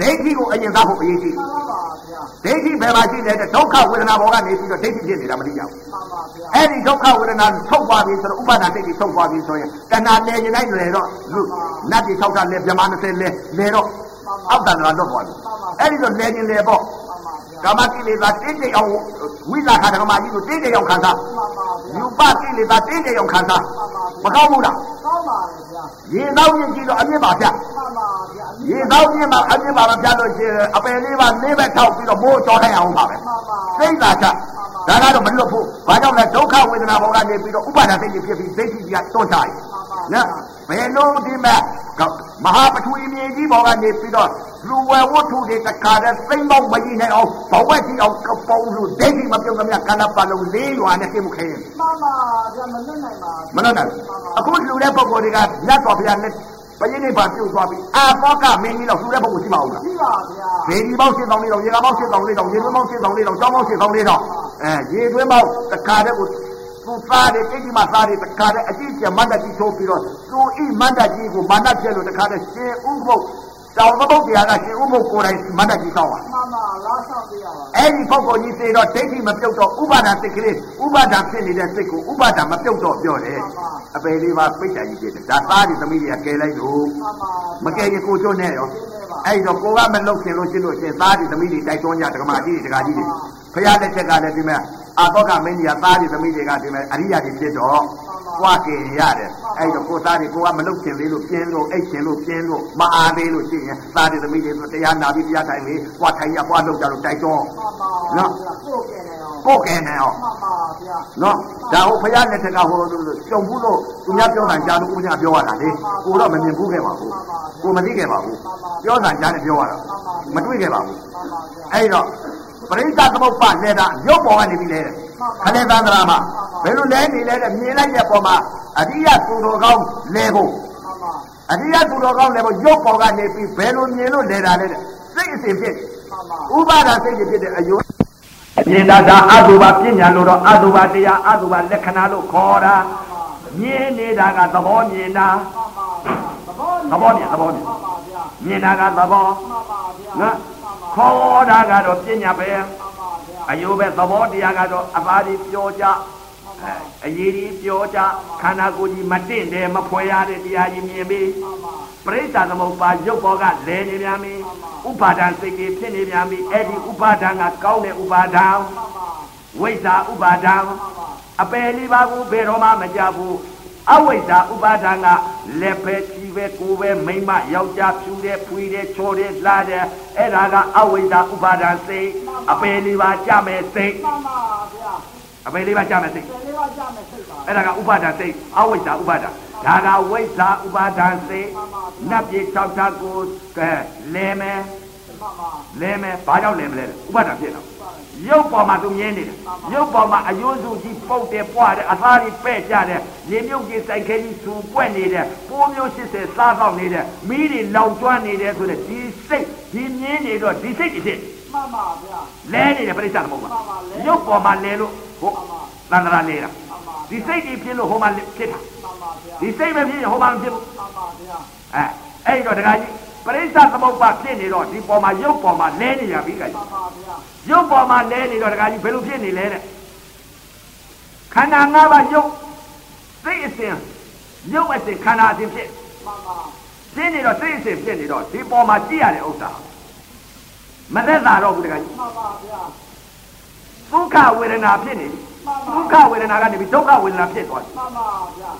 ဒိဋ္ဌိကိုအရင်သားဖို့အရေးကြီးမှန်ပါပါဗျာဒိဋ္ဌိဘယ်မှာရှိလဲတဲ့ဒုက္ခဝေဒနာဘောကနေပြီးတော့ဒိဋ္ဌိဖြစ်နေတာမသိကြဘူးမှန်ပါဗျာအဲ့ဒီဒုက္ခဝေဒနာထုတ်သွားပြီဆိုတော့ဥပါဒာစိတ်ကြီးထုတ်သွားပြီဆိုရင်တဏှာလဲရင်လိုက်လေတော့လူနတ်ကြီး၆တာလဲဗြဟ္မာ20လဲလဲတော့အောက်တန်လာတော့သွားပြီအဲ့ဒီတော့လဲရင်လဲပေါ့မှန်ပါဗျာကာမကိလေသာတင်းတိမ်အောင်ဝိလာခဓမ္မကြီးကိုတင်းတိမ်အောင်ခံစားမှန်ပါဗျာယူပကိလေသာတင်းတိမ်အောင်ခံစားမကောင်းဘူးလားကောင်းပါလေဗျာရေသောမြင့်ကြီးတော့အမြင့်ပါဗျမှန်ပါဗျာ ရေသောမြင့်မှာအမြင့်ပါမပြလို့ရှိရင်အပယ်လေးပါလေးဘက်ထောက်ပြီးတော့မိုးကြောခိုင်းအောင်ပါပဲမှန်ပါစိတ်သာချဒါကတော့မလွတ်ဘူးဘာကြောင့်လဲဒုက္ခဝေဒနာဘောကနေပြီးတော့ဥပါဒစိတ်ကြီးဖြစ်ပြီးစိတ်ကြီးကတွန့်ချရင်နော်ဘယ်လိုဒီမဲ့မဟာပထဝီမြေကြီးဘောကနေပြီးတော့လူဝဲဝတ္ထုတွေတခါတည်းသိမ့်ပေါက်မကြီးနိုင်အောင်ဘဝကြီးအောင်ကပုံလို့ဒိဋ္ဌိမပြုတ်ကမြကန္နပါလုံးလေးရွာနဲ့ကိမှုခဲရင်မှန်ပါဗျာမလွတ်နိုင်ပါမလို့နိုင်အခုလူတဲ့ပုံကိုယ်တွေကလက်တော်ဗျာနဲ့ ပရိနိဗ္ဗာန်ပြုတ်သွားပြီအာဘောကမင်းကြီးတော့လူတဲ့ပုံကိုရှိမအောင်လားရှိပါဗျာဒေဒီပေါင်းရှင်းဆောင်လေးတော့ရေကပေါင်းရှင်းဆောင်လေးတော့ရေသွင်းပေါင်းရှင်းဆောင်လေးတော့ကြောင်းပေါင်းရှင်းဆောင်လေးတော့အဲရေသွင်းပေါင်းတခါတည်းကိုသူသားတယ်တိတ်ဒီမှာသားတယ်တခါတည်းအကြည့်ကျမန္တကြီးထိုးပြီးတော့သူဤမန္တကြီးကိုမာနပြဲလို့တခါတည်းရှင်ဥပုပ် တောင်သဘုတ်တရားကရှင်ဥပုပ်ကိုယ်တိုင်မန္တကြီးတောင်းပါမှန်ပါလားဆောင်ပြရပါအဲ့ဒီပုဂ္ဂိုလ်ကြီးသေတော့ဒိဋ္ဌိမပြုတ်တော့ဥပါဒာစိတ်ကလေးဥပါဒာဖြစ်နေတဲ့စိတ်ကိုဥပါဒာမပြုတ်တော့ပြောတယ်အပေလေးပါပိတ်တယ်ကြီးဖြစ်တယ်ဒါသားဒီသမီးတွေကကယ်လိုက်လို့မှန်ပါမကယ်ရင်ကိုချိုးနဲ့ရောအဲ့တော့ကိုကမလုတ်ခင်လို့ရှင်းလို့ရှင်းသားဒီသမီးတွေတိုက်တွန်းကြဒကမာကြီးတွေဒကာကြီးတွေဖရာလက်ချက်ကလည်းဒီမဲ့ အာတော့ကမင်းကြီးကသားဒီသမီးတွေကဒီမဲ့အရိယာတွေဖြစ်တော့ွားကင်ရတယ်အဲ့တော့ကိုသားတွေကိုကမလုတ်ခင်လေးလို့ပြင်းလို့အိတ်ခင်လို့ပြင်းလို့မအားသေးလို့ရှိရင်သားဒီသမီးတွေဆိုတရားနာပြီးတရားထိုင်ပြီးွားထိုင်ရွားလုတ်ကြလို့တိုက်တွန်းမှန်ပါနော်ကိုယ်ကဲနေအောင်ကိုကင်နေအောင်မှန်ပါဗျာနော်ဒါဟုတ်ဖရာလက်ထက်ကဟိုကြုံဘူးလို့သူများပြောတာကြားလို့ဦးညာပြောရတာလေကိုတော့မမြင်ဘူးခဲ့ပါဘူးကိုမသိခဲ့ပါဘူးပြောတာကြားနဲ့ပြောရတာမတွေ့ခဲ့ပါဘူးမှန်ပါဗျာအဲ့တော့ ပရိသသမုပ္ပါလဲတာရုပ်ပေါ်ကနေပြီးလဲတယ်ခဏသန္တရာမှာဘယ်လိုလဲနေလဲတဲ့မြင်လိုက်တဲ့ပုံမှာအရိယသူတော်ကောင်းလဲဖို့မှန်ပါအရိယသူတော်ကောင်းလဲဖို့ရုပ်ပေါ်ကနေပြီးဘယ်လိုမြင်လို့လဲတာလဲတဲ့စိတ်အစဉ်ဖြစ်မှန်ပါဥပါဒစိတ်ဖြစ်တဲ့အယုမြင်တာဒါအတုပါပညာလို့တော့အတုပါတရားအတုပါလက္ခဏာလို့ခေါ်တာမြင်နေတာကသဘောမြင်တာမှန်ပါဗျာသဘောသဘောမြင်သဘောမြင်မှန်ပါဗျာမြင်တာကသဘောမှန်ပါဗျာနော် ခေါ်တာကတော့ပညာပဲမှန်ပါဗျာအယုပဲသဘောတရားကတော့အပါဒီပြောကြအဲအရေးဒီပြောကြခန္ဓာကိုယ်ကြီးမတင့်တယ်မဖွယ်ရတဲ့တရားကြီးမြင်ပြီးမှန်ပါပရိစ္ဆာသမုပ္ပါရုပ်ဘောကလဲနေပြန်ပြီဥပါဒံစိတ်ကြီးဖြစ်နေပြန်ပြီအဲ့ဒီဥပါဒံကကောင်းတဲ့ဥပါဒံမှန်ပါဝိဇ္ဇာဥပါဒံအပယ်လေးပါးကိုဘယ်တော့မှမကြဘူး အဝိဇ္ဇာဥပါဒံကလက်ပဲချီပဲကိုယ်ပဲမိမ့်မယောက်ျားဖြူတယ်ဖွေးတယ်ချော်တယ်လှတယ်အဲ့ဒါကအဝိဇ္ဇာဥပါဒံစိတ်အပယ်လေးပါးကြမယ်စိတ်မှန်ပါဗျာအပယ်လေးပါးကြမယ်စိတ်ဒီလေးပါကြမယ်စိတ်ပါအဲ့ဒါကဥပါဒံစိတ်အဝိဇ္ဇာဥပါဒံဒါကဝိဇ္ဇာဥပါဒံစိတ်နတ်ပြေ၆ဓာတ်ကိုကဲလဲမယ်မှန်ပါ လဲမယ်ဘာကြောင့်လဲမလဲဥပါဒံဖြစ်တော့ရုပ်ပေါ်မှာသူမြင်နေတယ်ရုပ်ပေါ်မှာအယိုးစုကြီးပုတ်တယ်ပွားတယ်အသားကြီးပဲ့ကြတယ်ရေမြုပ်ကြီးစိုက်ခဲကြီးစူပွက်နေတယ်ပိုးမျိုး80စားတော့နေတယ်မီးတွေလောင်ကျွမ်းနေတယ်ဆိုတဲ့ဒီစိတ်ဒီမြင်နေတော့ဒီစိတ်တွေဖြစ်မှန်ပါဗျာလဲနေတယ်ပြိဿသမုပ္ပါရုပ်ပေါ်မှာလဲလို့ဟိုသန္တရာနေတာမှန်ပါဒီစိတ်တွေဖြစ်လို့ဟိုမှာဖြစ်တာမှန်ပါဗျာဒီစိတ်ပဲဖြစ်ရင်ဟိုမှာမဖြစ်ဘူးမှန်ပါဗျာအဲအဲ့တော့တခါကြီး ပရိစ္ဆသမုပ္ပါဖြစ်နေတော့ဒီပေါ်မှာရုပ်ပေါ်မှာလဲနေရပြီကကြီးမှန်ပါဗျာရုပ်ပေါ်မှာလဲနေတော့တခါကြီးဘယ်လိုဖြစ်နေလဲတဲ့ခန္ဓာ၅ပါးရုပ်စိတ်အစဉ်ရုပ်အစဉ်ခန္ဓာအစဉ်ဖြစ်မှန်ပါရှင်းနေတော့စိတ်အစဉ်ဖြစ်နေတော့ဒီပေါ်မှာကြည့်ရတဲ့ဥစ္စာမသက်သာတော့ဘူးတခါကြီးမှန်ပါဗျာဒုက္ခဝေဒနာဖြစ်နေပြီမှန်ပါဒုက္ခဝေဒနာကနေပြီးဒုက္ခဝေဒနာဖြစ်သွားတယ်မှန်ပါဗျာ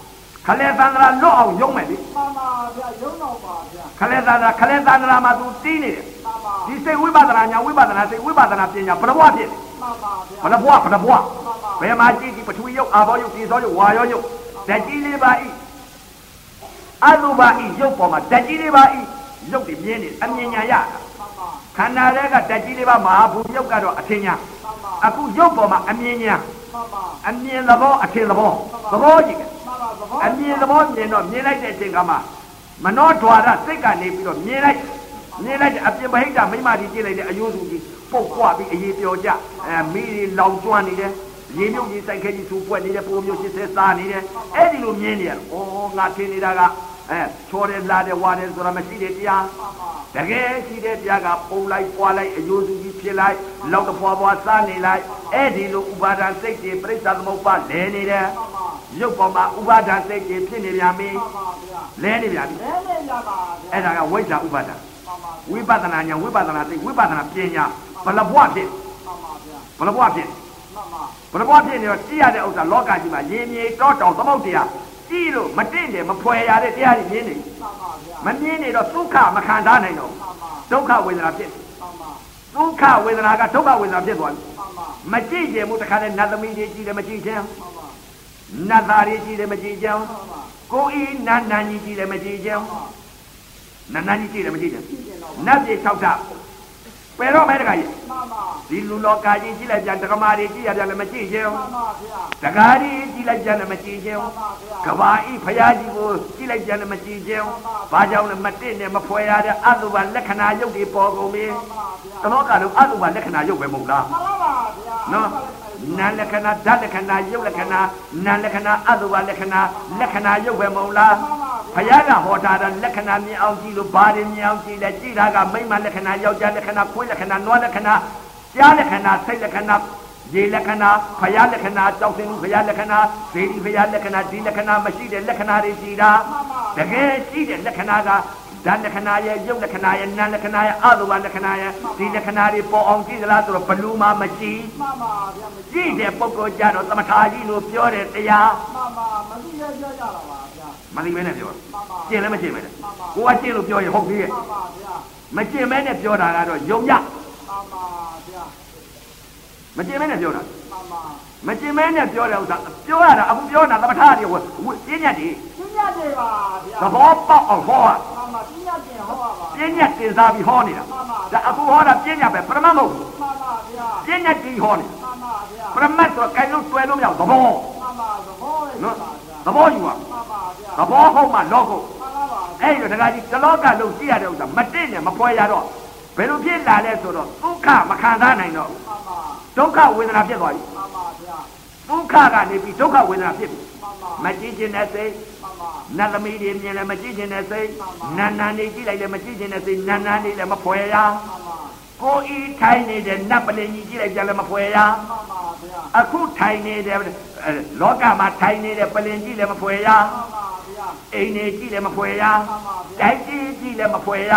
ခလဲသန္တရာလွတ်အောင်ယုံမယ်လေမှန်ပါဗျာရုံတော့ပါဗျာခလဲသန္တရာခလဲသန္တရာမှာသူတီးနေတယ်မှန်ပါဒီစိတ်ဝိပဿနာညာဝိပဿနာစိတ်ဝိပဿနာပညာဘယ်ဘဝဖြစ်လဲမှန်ပါဗျာဘယ်ဘဝဘယ်ဘဝဘယ်မှာကြည့်ကြည့်ပထဝီယုတ်အာဘောယုတ်ဒီသောယုတ်ဝါယောယုတ်ဓာတ်ကြီးလေးပါဤအတုပါဤယုတ်ပေါ်မှာဓာတ်ကြီးလေးပါဤယုတ်ဒီမြင်းနေအမြင်ညာရတာမှန်ပါခန္ဓာတွေကဓာတ်ကြီးလေးပါမဟာဘူယုတ်ကတော့အထင်ညာမှန်ပါအခုယုတ်ပေါ်မှာအမြင်ညာမှန်ပါ အမြင်သဘောအထင်သဘောသဘောကြည့်တယ်မှန်ပါသဘောအမြင်သဘောမြင်တော့မြင်လိုက်တဲ့အချိန်ကမှမနောဓွာရစိတ်ကနေပြီးတော့မြင်လိုက်မြင်လိုက်တဲ့အပြင်ဗဟိတမိမကြီးကြည့်လိုက်တဲ့အယိုးစုကြီးပုတ်ကွာပြီးအေးပြောကြအဲမိတွေလောင်ကျွမ်းနေတယ်ရေမြုပ်ကြီးစိုက်ခဲကြီးသူပွက်နေတယ်ပိုးမျိုးရှစ်ဆဲစားနေတယ်အဲ့ဒီလိုမြင်နေရတော့ဩငါထင်နေတာကအဲချောတယ်လာတယ်ဝါတယ်ဆိုတာမရှိတဲ့တရားမှန်ပါတကယ်ရှိတဲ့တရားကပုံလိုက်ပွားလိုက်အယိုးစုကြီးဖြစ်လိုက်လောက်တဖွာဖွာစားနေလိုက် အဲ့ဒီလိုဥပါဒံစိတ်တွေပြိဿသမုပ္ပါလဲနေတယ်မှန်ပါရုပ်ပေါ်မှာဥပါဒံစိတ်တွေဖြစ်နေပြန်ပြီမှန်ပါဗျာလဲနေပြန်ပြီလဲနေရပါဗျာအဲ့ဒါကဝိဇ္ဇာဥပါဒံမှန်ပါဝိပဿနာဉာဏ်ဝိပဿနာသိဝိပဿနာပညာဘလဘွားဖြစ်မှန်ပါဗျာဘလဘွားဖြစ်မှန်ပါဘလဘွားဖြစ်နေတော့ကြည့်ရတဲ့ဥစ္စာလောကကြီးမှာရေမြေတောတောင်သမုတ်တရားကြည့်လို့မတင့်တယ်မဖွယ်ရတဲ့တရားတွေမြင်နေမှန်ပါဗျာမမြင်နေတော့ဒုက္ခမခံစားနိုင်တော့မှန်ပါဒုက္ခဝေဒနာဖြစ်မှန်ပါဒုက္ခဝေဒနာကဒုက္ခဝေဒနာဖြစ်သွားပြီ မှန်ပါမကြည့်ကြဘူးတခါတည်းနတ်သမီးတွေကြည့်တယ်မကြည့်ချင်းမှန်ပါနတ်သားတွေကြည့်တယ်မကြည့်ချင်းမှန်ပါကိုယ်ဤနတ်နန်းကြီးကြည့်တယ်မကြည့်ချင်းနတ်နန်းကြီးကြည့်တယ်မကြည့်ချင်းကြည့်ကြတော့နတ်ပြေ၆ထ ပယ်တော့မဲတခါကြီးမှန်ပါဒီလူလောကကြီးကြည့်လိုက်ပြန်ဒကမာတွေကြည့်ရပြန်လည်းမကြည့်ချင်းမှန်ပါဗျာဒကာတွေကြည့်လိုက်ပြန်လည်းမကြည့်ချင်းမှန်ပါဗျာကဘာဤဖရာကြီးကိုကြည့်လိုက်ပြန်လည်းမကြည့်ချင်းဘာကြောင့်လဲမတင့်နဲ့မဖွယ်ရတဲ့အတုပါလက္ခဏာရုပ်တွေပေါ်ကုန်ပြီမှန်ပါဗျာတလောကလုံးအတုပါလက္ခဏာရုပ်ပဲမဟုတ်လားမှန်ပါဗျာနော် နာလက္ခဏာဓာတ်လက္ခဏာရုပ်လက္ခဏာနာလက္ခဏာအတုပါလက္ခဏာလက္ခဏာရုပ်ပဲမဟုတ်လားမှန်ပါဘုရားကဟောထားတာလက္ခဏာမြင်အောင်ကြည့်လို့ဘာတွေမြင်အောင်ကြည့်လဲကြည့်တာကမိမ့်မလက္ခဏာယောက်ျားလက္ခဏာခွေးလက္ခဏာနွားလက္ခဏာကြားလက္ခဏာစိတ်လက္ခဏာရေလက္ခဏာဘုရားလက္ခဏာကြောက်စင်ဘုရားလက္ခဏာဇေဒီဘုရားလက္ခဏာဒီလက္ခဏာမရှိတဲ့လက္ခဏာတွေရှိတာတကယ်ရှိတဲ့လက္ခဏာက ဓာတ်လက္ခဏာရဲ့ရုပ်လက္ခဏာရဲ့နာမ်လက္ခဏာရဲ့အတုပါလက္ခဏာရဲ့ဒီလက္ခဏာတွေပေါ်အောင်ကြည့်သလားဆိုတော့ဘလူးမှမကြည့်မှန်ပါဗျာမကြည့်တဲ့ပုဂ္ဂိုလ်ကြတော့သမထာကြီးလို့ပြောတဲ့တရားမှန်ပါမသိရကြကြတော့ပါဗျာမသိမဲနဲ့ပြောမှန်ပါကျင့်လည်းမကျင့်ပဲနဲ့မှန်ပါကိုကကျင့်လို့ပြောရင်ဟုတ်ပြီရဲ့မှန်ပါဗျာမကျင့်မဲနဲ့ပြောတာကတော့ယုံရမှန်ပါဗျာမကျင့်မဲနဲ့ပြောတာမှန်ပါမကျင့်မဲနဲ့ပြောတဲ့ဥစ္စာပြောရတာအခုပြောတာသမထာကြီးဝဝပြင်းညက်ကြီးပြညတ်တွေပါဗျာသဘောပေါက်အောင်ဟောတာမှန် ပါပြညတ်တင်ဟောပါပါပြင်းညက်တင်စားပြီးဟောနေတာမှန်ပါဒါအခုဟောတာပြင်းညက်ပဲပရမတ်မဟုတ်ဘူးမှန်ပါဗျာပြင်းညက်ကြီးဟောနေမှန်ပါဗျာပရမတ်ဆိုတော့ကြိုင်လို့တွယ်လို့မရဘူးသဘောမှန်ပါသဘောလေးနော်ပါဗျာသဘောယူပါမှန်ပါဗျာသဘောဟုတ်မှလောကုမှန်ပါပါအဲ့ဒီတော့ဒကာကြီးတလောကလုံးကြည့်ရတဲ့ဥစ္စာမတင့်နဲ့မဖွဲရတော့ဘယ်လိုဖြစ်လာလဲဆိုတော့ဒုက္ခမခံစားနိုင်တော့မှန်ပါဒုက္ခဝေဒနာဖြစ်သွားပြီမှန်ပါဗျာဒုက္ခကနေပြီးဒုက္ခဝေဒနာဖြစ်ပြီမှန်ပါမကြည့်ခြင်းနဲ့စိတ်မှ န်ပါနတ်သမီးတွေမြင်လည်းမကြည့်ခြင်းနဲ့စိတ်နန္နန်တွေကြည့်လိုက်လည်းမကြည့်ခြင်းနဲ့စိတ်နန္နန်တွေလည်းမဖွဲရမှန်ပါကိုဤထိုင်နေတဲ့နတ်ပလင်ကြီးကြည့်လိုက်ကြလည်းမဖွဲရမှန်ပါဗျာအခုထိုင်နေတဲ့အဲလောကမှာထိုင်နေတဲ့ပလင်ကြီးလည်းမဖွဲရမှန်ပါဗျာအိမ်တွေကြည့်လည်းမဖွဲရမှန်ပါဗျာတိုက်ကြီးကြည့်လည်းမဖွဲရ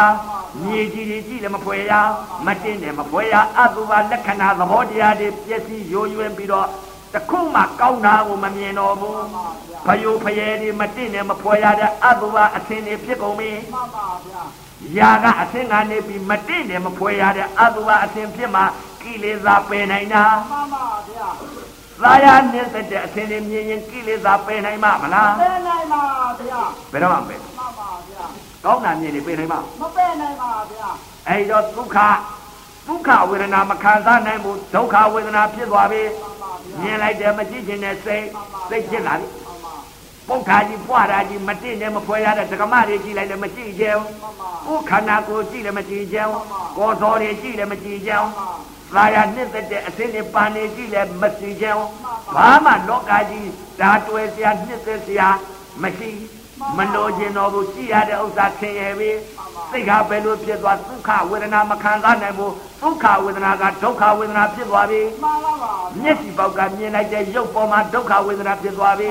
မြေကြီးတွေကြည့်လည်းမဖွဲရမတင်နဲ့မဖွဲရအတုပါလက္ခဏာသဘောတရားတွေပြည့်စည်ရိုးရွင်ပြီးတော့ တခုမှကောင်းတာကိုမမြင်တော့ဘူးဖယိုဖယဲဒီမတင်နဲ့မဖွဲရတဲ့အတုပါအသင်တွေဖြစ်ကုန်ပြီမှန်ပါဗျာ။ຢာကအသင်ကနေပြီးမတင်နဲ့မဖွဲရတဲ့အတုပါအသင်ဖြစ်မှကိလေသာပယ်နိုင်တာမှန်ပါဗျာ။သာယာနေတဲ့အသင်တွေမြင်ရင်ကိလေသာပယ်နိုင်မှာမလားပဲနိုင်ပါဗျာ။ဘယ်တော့မှမပယ်မှန်ပါဗျာ။ကောင်းတာမြင်နေပယ်နိုင်မှာမပဲနိုင်ပါဗျာ။အဲဒီတော့ဒုက္ခဒုက္ခဝေဒနာမခံစားနိုင်ဘူးဒုက္ခဝေဒနာဖြစ်သွားပြီမှန်ပါဗျာ။ မြင်လိုက်တယ်မကြည့်ခြင်းနဲ့စိတ်စိတ်ဖြစ်လာပြီမှန်ပါ။ပုတ်ခါကြီးပွားတာကြီးမတင်နဲ့မဖွဲရတဲ့ဒကမတွေကြည့်လိုက်လည်းမကြည့်ကြဘူးမှန်ပါကိုယ်ခန္ဓာကိုယ်ကြည့်လည်းမကြည့်ကြဘူးကိုယ်တော်တွေကြည့်လည်းမကြည့်ကြဘူးမှန်ပါသာယာနှစ်သက်တဲ့အစင်းတွေပန်နေကြည့်လည်းမကြည့်ကြဘူးဘာမှလောကကြီးဓာတွေ့စရာနှစ်သက်စရာမရှိ မလို့ခြင်းတော်ဘူးကြည့်ရတဲ့ဥစ္စာဆင်းရဲပြီစိတ်ကဘယ်လိုဖြစ်သွားဒုက္ခဝေဒနာမခံစားနိုင်ဘူးဒုက္ခဝေဒနာကဒုက္ခဝေဒနာဖြစ်သွားပြီမှန်ပါပါမျက်စိပေါက်ကမြင်လိုက်တဲ့ရုပ်ပေါ်မှာဒုက္ခဝေဒနာဖြစ်သွားပြီ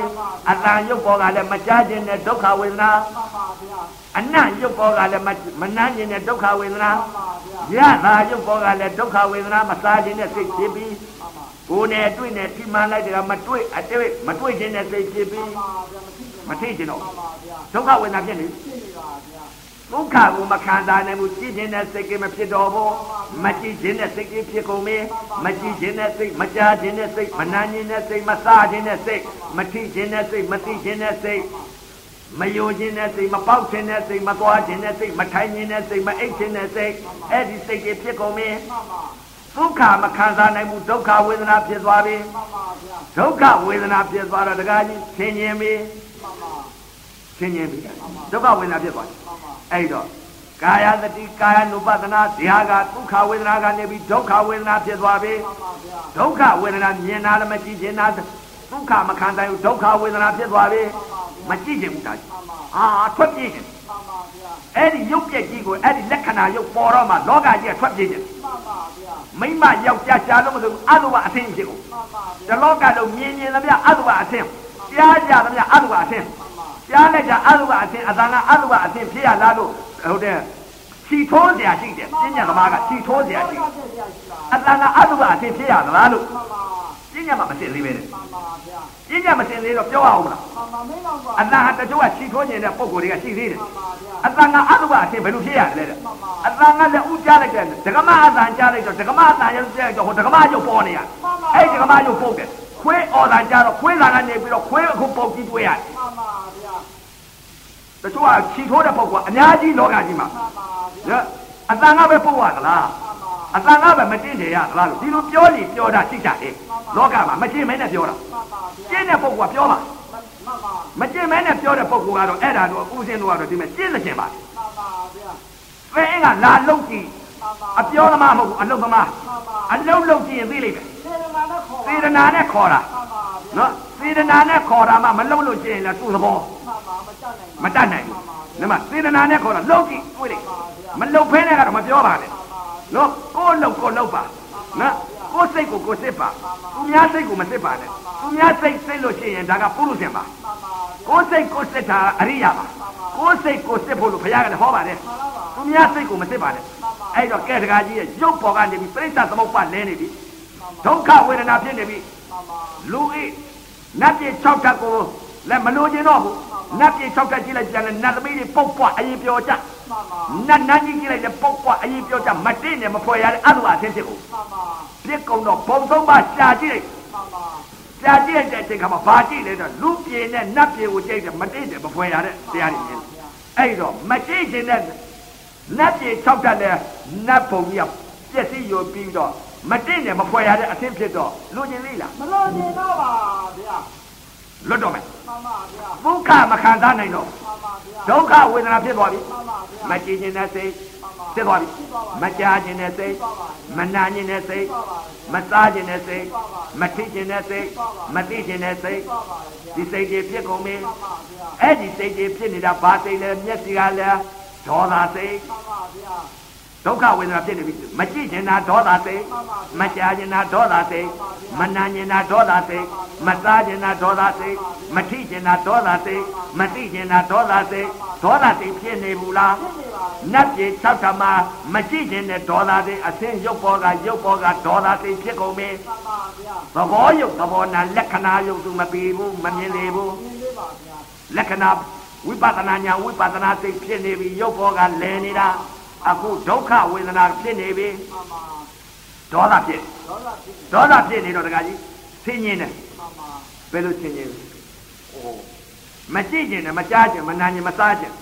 အတန်ရုပ်ပေါ်ကလည်းမကြားခြင်းနဲ့ဒုက္ခဝေဒနာမှန်ပါဗျာအနံ့ရုပ်ပေါ်ကလည်းမမနှမ်းခြင်းနဲ့ဒုက္ခဝေဒနာမှန်ပါဗျာရတာရုပ်ပေါ်ကလည်းဒုက္ခဝေဒနာမစားခြင်းနဲ့စိတ်ဖြစ်ပြီးမှန်ပါကိုယ်နဲ့အတွေ့နဲ့ထိမှန်လိုက်တယ်ကမတွေ့အတွေ့မတွေ့ခြင်းနဲ့စိတ်ဖြစ်ပြီး မှန်ပါဗျာမသိကြမထိခြင်းတော့မှန်ပါဗျာဒုက္ခဝေဒနာဖြစ်နေသိနေပါဗျာဒုက္ခကိုမခံစားနိုင်ဘူးကြည့်ခြင်းနဲ့စိတ်ကမဖြစ်တော့ဘူးမကြည့်ခြင်းနဲ့စိတ်ကဖြစ်ကုန်ပြီမကြည့်ခြင်းနဲ့စိတ်မကြားခြင်းနဲ့စိတ်မနာခြင်းနဲ့စိတ်မစားခြင်းနဲ့စိတ်မထိခြင်းနဲ့စိတ်မသိခြင်းနဲ့စိတ်မယိုခြင်းနဲ့စိတ်မပေါက်ခြင်းနဲ့စိတ်မသွားခြင်းနဲ့စိတ်မထိုင်ခြင်းနဲ့စိတ်မအိပ်ခြင်းနဲ့စိတ်အဲ့ဒီစိတ်ကဖြစ်ကုန်ပြီမှန်ပါဒုက္ခမခံစားနိုင်ဘူးဒုက္ခဝေဒနာဖြစ်သွားပြီမှန်ပါဗျာဒုက္ခဝေဒနာဖြစ်သွားတော့တကားကြီးဆင်းရဲပြီမှန်ပါ ဆင်းရဲပြီဒုက္ခဝေဒနာဖြစ်သွားတယ်မှန်ပါအဲ့တော့ကာယသတိကာယ ानु ပဒနာတရားကဒုက္ခဝေဒနာကနေပြီးဒုက္ခဝေဒနာဖြစ်သွားပြီမှန်ပါဗျာဒုက္ခဝေဒနာမြင်တာလည်းမကြည့်ချင်တာဒုက္ခမခံတိုင်းဘူးဒုက္ခဝေဒနာဖြစ်သွားပြီမကြည့်ချင်ဘူးဒါကြီးအာထွက်ပြေးခြင်းမှန်ပါဗျာအဲ့ဒီရုပ်ပြက်ကြီးကိုအဲ့ဒီလက္ခဏာရုပ်ပေါ်တော့မှလောကကြီးကထွက်ပြေးခြင်းမှန်ပါဗျာမိမယောက်ျားရှားလို့မဆိုဘူးအတုပအသင်းဖြစ်ကုန်မှန်ပါဗျာဒီလောကလုံးမြင်မြင်သမျှအတုပအသင်း ကြားကြသမျှအတုပအသင်းကြားလိုက်ကြအတုပအသင်းအတန်ကအတုပအသင်းဖြစ်ရလားလို့ဟုတ်တယ်ချီထိုးเสียရှိတယ်ပညာသမားကချီထိုးเสียရှိ မှန်ပါဗျာရှိပါ အတန်ကအတုပအသင်းဖြစ်ရလားလို့ မှန်ပါ ပညာမှမသိသေးပဲနဲ့ မှန်ပါဗျာ ပညာမသိသေးတော့ပြောအောင်မလား မှန်ပါမင်းတော့ပါ အတန်ဟာတချို့ကချီထိုးနေတဲ့ပုံကိုယ်တွေကရှိသေးတယ် မှန်ပါဗျာ အတန်ကအတုပအသင်းဘယ်လိုဖြစ်ရလဲတဲ့အတန်ကလည်းဥကြားလိုက်တယ်ဒကမအတန်ကြားလိုက်တော့ဒကမအတန်ရုပ်ကြားတော့ဟိုဒကမရုပ်ပေါ်နေရအဲ့ဒကမရုပ်ပုတ်တယ် ခွေးအော်တန်ကြားတော့ခွေးလာကနေပြီးတော့ခွေးအခုပုတ်ကြည့်တွေ့ရတယ်မှန်ပါဗျာတချို့ကခြီထိုးတဲ့ပုတ်ကအများကြီးလောကကြီးမှာမှန်ပါဗျာနော်အတန်ကပဲပုတ်ရသလားမှန်ပါအတန်ကပဲမတင်တယ်ရသလားလို့ဒီလိုပြောနေပြောတာရှိကြတယ်လောကမှာမကျင်မဲနဲ့ပြောတာမှန်ပါဗျာကျင့်တဲ့ပုတ်ကပြောပါမှန်ပါမကျင်မဲနဲ့ပြောတဲ့ပုတ်ကတော့အဲ့ဒါတော့ဥစဉ်တော့ကတော့ဒီမဲ့ကျင့်လက်ကျင်ပါမှန်ပါဗျာဖဲအင်းကလာလုံးကြည့်မှန်ပါအပြောသမားမဟုတ်ဘူးအလုပ်သမားမှန်ပါအလုံးလုံးကြည့်ရင်သိလိမ့်မယ် စေတနာနဲ့ခေါ်စေတနာနဲ့ခေါ်တာမှန်ပါဗျာနော်စေတနာနဲ့ခေါ်တာမှမလုံးလို့ကျင့်ရင်လည်းသူ့သဘောမှန်ပါမတတ်နိုင်မတတ်နိုင်ဘူးနမစေတနာနဲ့ခေါ်တာလုံးကြည့်တွေ့လိမ့်မလုံးဖဲနဲ့ကတော့မပြောပါနဲ့နော်ကိုယ်လုံးကိုယ်လုံးပါနော်ကိုယ်စိတ်ကိုကိုယ်စစ်ပါသူများစိတ်ကိုမစစ်ပါနဲ့သူများစိတ်စစ်လို့ရှိရင်ဒါကပုရုဇဉ်ပါကိုယ်စိတ်ကိုယ်စစ်တာအရိယာပါကိုယ်စိတ်ကိုယ်စစ်ဖို့လို့ဘုရားကလည်းဟောပါတယ်သူများစိတ်ကိုမစစ်ပါနဲ့အဲ့တော့ကဲတကားကြီးရဲ့ရုပ်ပေါ်ကနေပြီးပြိဿသမုပ္ပါလဲနေပြီ ဒုက္ခဝေဒနာဖြစ်နေပြီလူဤနတ်ပြည်၆ဓာတ်ကိုလည်းမလို့ခြင်းတော့ဘူးနတ်ပြည်၆ဓာတ်ကြည့်လိုက်ပြန်လဲနတ်သမီးတွေပုတ်ပွားအရင်ပြောကြမှန်ပါနတ်နန်းကြီးကြည့်လိုက်လဲပုတ်ပွားအရင်ပြောကြမတင့်နဲ့မဖွယ်ရတဲ့အတုအဆင်းဖြစ်ကုန်မှန်ပါပြစ်ကုန်တော့ဘုံသုံးပါရှာကြည့်လိုက်မှန်ပါရှာကြည့်လိုက်တဲ့အချိန်ခါမှာဘာကြည့်လဲတော့လူပြေနဲ့နတ်ပြေကိုကြိတ်တယ်မတင့်တယ်မဖွယ်ရတဲ့တရားတွေရှင်အဲ့တော့မတင့်ခြင်းနဲ့နတ်ပြေ၆တက်လဲနတ်ဘုံကြီးကပြည့်စည်ယူပြီးတော့ မတင့်တယ်မဖွယ်ရတဲ့အဆင်းဖြစ်တော့လူချင်းလေးလားမလို့နေတော့ပါဗျာလွတ်တော့မယ်မှန်ပါဗျာဒုက္ခမခံစားနိုင်တော့မှန်ပါဗျာဒုက္ခဝေဒနာဖြစ်သွားပြီမှန်ပါဗျာမကြည်ခြင်းနဲ့စိတ်ဖြစ်သွားပြီမကြားခြင်းနဲ့စိတ်မနာခြင်းနဲ့စိတ်မစားခြင်းနဲ့စိတ်မထိခြင်းနဲ့စိတ်မသိခြင်းနဲ့စိတ်ဒီစိတ်တွေဖြစ်ကုန်ပြီမှန်ပါဗျာအဲ့ဒီစိတ်တွေဖြစ်နေတာဘာစိတ်လဲမျက်စိကလည်းဒေါသစိတ်မှန်ပါဗျာ ဒုက္ခဝေဒနာဖြစ်နေပြီမကြည့်ခြင်းနာဒေါသစိတ်မကြားခြင်းနာဒေါသစိတ်မနာခြင်းနာဒေါသစိတ်မစားခြင်းနာဒေါသစိတ်မထိခြင်းနာဒေါသစိတ်မသိခြင်းနာဒေါသစိတ်ဒေါသစိတ်ဖြစ်နေဘူးလားဖြစ်နေပါနတ်ပြည်၆ဓမ္မမကြည့်ခြင်းနဲ့ဒေါသစိတ်အစင်းရုပ်ပေါ်ကရုပ်ပေါ်ကဒေါသစိတ်ဖြစ်ကုန်ပြီမှန်ပါဗျာသဘောယုတ်သဘောနာလက္ခဏာယုတ်သူမပြီးဘူးမမြင်သေးဘူးမြင်လေးပါဗျာလက္ခဏာဝိပဿနာညာဝိပဿနာစိတ်ဖြစ်နေပြီရုပ်ပေါ်ကလဲနေတာ အခုဒုက္ခဝေဒနာဖြစ်နေပြီမှန်ပါဒေါသဖြစ်ဒေါသဖြစ်နေဒေါသဖြစ်နေတော့တကကြီးဆင်းရဲတယ်မှန်ပါဘယ်လိုဆင်းရဲလဲဟိုမကြည့်ခြင်းနဲ့မကြားခြင်းမနာခြင်းမစားခြင်း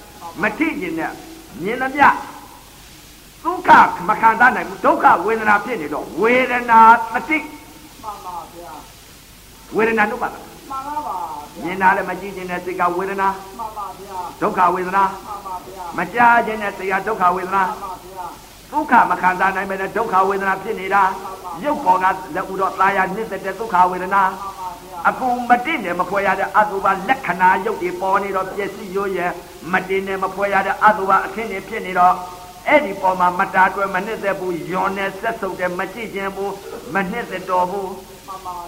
မထိခြင်းနဲ့မြင်သမျှဒုက္ခမခံစားနိုင်ဘူးဒုက္ခဝေဒနာဖြစ်နေတော့ဝေဒနာတတိမှန်ပါဗျာဝေဒနာနုပါဒ မှန်ပါပါမြင်တာလည်းမကြည့်ခြင်းနဲ့စိတ်ကဝေဒနာမှန်ပါဗျာဒုက္ခဝေဒနာမှန်ပါဗျာမကြားခြင်းနဲ့စိတ်ကဒုက္ခဝေဒနာမှန်ပါဗျာဒုက္ခမခံစားနိုင်ပဲနဲ့ဒုက္ခဝေဒနာဖြစ်နေတာရုပ်ပေါ်ကလက်ဥတော့ตาရနှစ်သက်တဲ့ဒုက္ခဝေဒနာအခုမတင်နဲ့မဖွဲရတဲ့အတုပါလက္ခဏာရုပ်တွေပေါ်နေတော့ပျက်စီးရိုးရမတင်နဲ့မဖွဲရတဲ့အတုပါအခင်းတွေဖြစ်နေတော့အဲ့ဒီပေါ်မှာမတားတွဲမနှစ်သက်ဘူးယွန်နဲ့ဆက်ဆုပ်တယ်မကြည့်ခြင်းဘူးမနှစ်သက်တော်ဘူး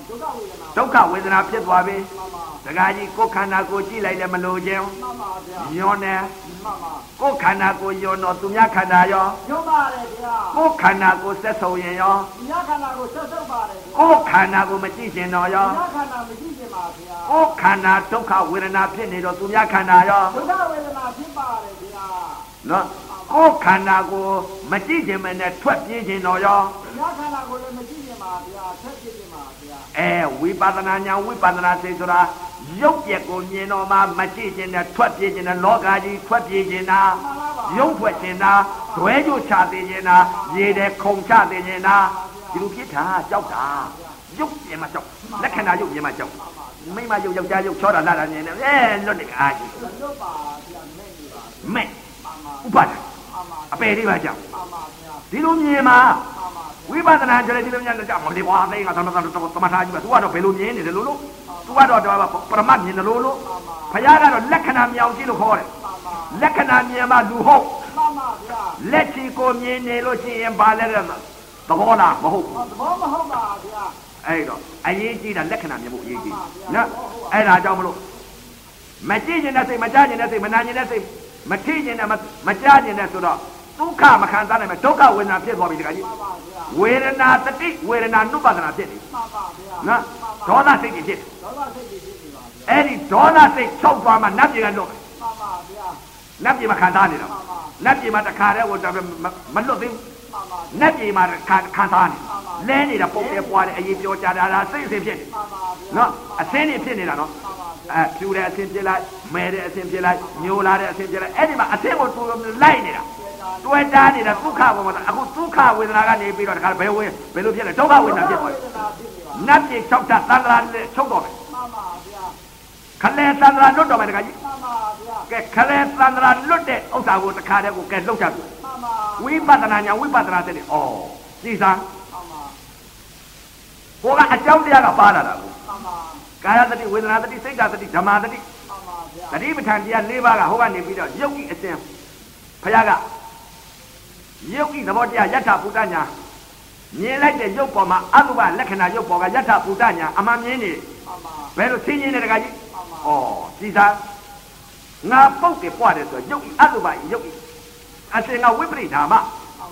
ဒုက္ခဝေဒနာဒုက္ခဝေဒနာဖြစ်သွားပြီမှန်ပါဒကာကြီးကိုယ်ခန္ဓာကိုယ်ကြည့်လိုက်လည်းမလို့ခြင်းမှန်ပါဗျာယွန်နဲ့မှန်ပါကိုယ်ခန္ဓာကိုယ်ယွန်တော့သူများခန္ဓာရောရုပ်ပါတယ်ဗျာကိုယ်ခန္ဓာကိုယ်ဆက်ဆုပ်ရင်ရောညခန္ဓာကိုဆက်ဆုပ်ပါတယ်ဗျာကိုယ်ခန္ဓာကိုယ်မကြည့်ခြင်းတော့ရောညခန္ဓာမရှိခြင်းပါဗျာကိုယ်ခန္ဓာဒုက္ခဝေဒနာဖြစ်နေတော့သူများခန္ဓာရောဒုက္ခဝေဒနာဖြစ်ပါတယ်ဗျာနော်ကိုယ်ခန္ဓာကိုမကြည့်ခြင်းမနဲ့ထွက်ပြေးခြင်းတော့ရောညခန္ဓာကိုလည်းမရှိခြင်းပါဗျာဆက်ဖြစ်ခြင်းပါဗျာ အဲဝိပဿနာညာဝိပဿနာစိတ်ဆိုတာရုပ်ပြက်ကိုမြင်တော့မှမကြည့်ခြင်းနဲ့ထွက်ပြေးခြင်းနဲ့လောကကြီးထွက်ပြေးခြင်းနာရုပ်ထွက်ခြင်းနာဒွဲကြိုချသေးခြင်းနာရေတဲ့ခုံချသေးခြင်းနာဒီလိုဖြစ်တာကြောက်တာရုပ်ပြင်မှာကြောက်လက္ခဏာရုပ်ပြင်မှာကြောက်မိမရုပ်ယောက်ျားရုပ်ချောတာလာတာမြင်တယ်အဲလွတ်နေအားကြီးရုပ်ပါဗျာမဲ့နေပါမဲ့မှန်ပါဥပါဒမှန်ပါအပေလေးပါကြောက်မှန်ပါဗျာဒီလိုမြင်မှာမှန်ပါ ဝိပဿနာကြလေဒီလိုများကြောက်မလေးဘွာသိငါသမသမသမထာကြီးပဲသူကတော့ဘယ်လိုမြင်နေတယ်လို့လို့သူကတော့တော့ပရမတ်မြင်တယ်လို့လို့ဘုရားကတော့လက္ခဏာမြောင်ကြည့်လို့ခေါ်တယ်မှန်ပါလက္ခဏာမြင်မှလူဟုတ်မှန်ပါဗျာလက်ချီကိုမြင်နေလို့ရှိရင်ဘာလဲတဲ့သဘောလားမဟုတ်ဘူးသဘောမဟုတ်ပါဗျာအဲ့တော့အရေးကြီးတာလက္ခဏာမြင်ဖို့အရေးကြီးနော်အဲ့ဒါကြောင့်မလို့မကြည့်ကျင်တဲ့စိတ်မကြားကျင်တဲ့စိတ်မနာကျင်တဲ့စိတ်မထိကျင်တဲ့မကြားကျင်တဲ့ဆိုတော့ ဒုက္ခမခံစားနိုင်မဲ့ဒုက္ခဝေဒနာဖြစ်သွားပြီတခါကြီးမှန်ပါဗျာဝေဒနာတတိဝေဒနာနုပါဒနာဖြစ်နေမှန်ပါဗျာနော်ဒေါသစိတ်ကြီးဖြစ်ဒေါသစိတ်ကြီးဖြစ်နေပါဗျာအဲ့ဒီဒေါသစိတ်ချုပ်သွားမှနတ်ပြည်ကလွတ်မှန်ပါဗျာနတ်ပြည်မှာခံစားနေတော့မှန်ပါနတ်ပြည်မှာတခါတည်းဟိုမလွတ်သေးဘူးမှန်ပါနတ်ပြည်မှာခံခံစားနေလဲနေတာပုံပြပွားတယ်အရေးပြောကြတာဒါစိတ်အစဉ်ဖြစ်နေမှန်ပါဗျာနော်အစင်းနေဖြစ်နေတာနော်မှန်ပါဗျာအဲဖြူတဲ့အစင်းဖြစ်လိုက်မဲတဲ့အစင်းဖြစ်လိုက်ညိုလာတဲ့အစင်းဖြစ်လိုက်အဲ့ဒီမှာအစင်းကိုတူလိုက်နေတာ တွဲတားနေတာဒုက္ခဝေဒနာအခုဒုက္ခဝေဒနာကနေပြီးတော့တခါဘယ်ဝေဘယ်လိုဖြစ်လဲဒုက္ခဝေဒနာဖြစ်သွားတယ်ဝေဒနာဖြစ်နေပါနတ်ပြည်၆တာသံဃာနဲ့ချုပ်တော့မယ်မှန်ပါဗျာခလဲသံဃာလွတ်တော့မယ်တခါကြီးမှန်ပါဗျာကဲခလဲသံဃာလွတ်တဲ့ဥစ္စာကိုတခါတည်းကိုကဲလှုပ်ချပြီမှန်ပါဝိပဿနာညာဝိပဿနာတဲ့ဩစီစံမှန်ပါဟိုကအကြောင်းတရားကပါလာတာကိုမှန်ပါကာယတတိဝေဒနာတတိစိတ်ဓာတတိဓမ္မတတိမှန်ပါဗျာတတိပဋ္ဌာန်တရား၄ပါးကဟိုကနေပြီးတော့ယုတ်ဤအစဉ်ဖခင်က ယုတ်ဤသဘောတရားယထာဘုဒ္ဓညာမြင်လိုက်တဲ့ယုတ်ပေါ်မှာအတုပလက္ခဏာယုတ်ပေါ်ကယထာဘုဒ္ဓညာအမှန်မြင်နေမှန်ပါဘယ်လိုသိမြင်နေတကကြီးမှန်ပါဩစီသာငါပုတ်တယ်ပွားတယ်ဆိုတော့ယုတ်ဤအတုပဤယုတ်ဤအစဉ်ကဝိပရိနာမမှန်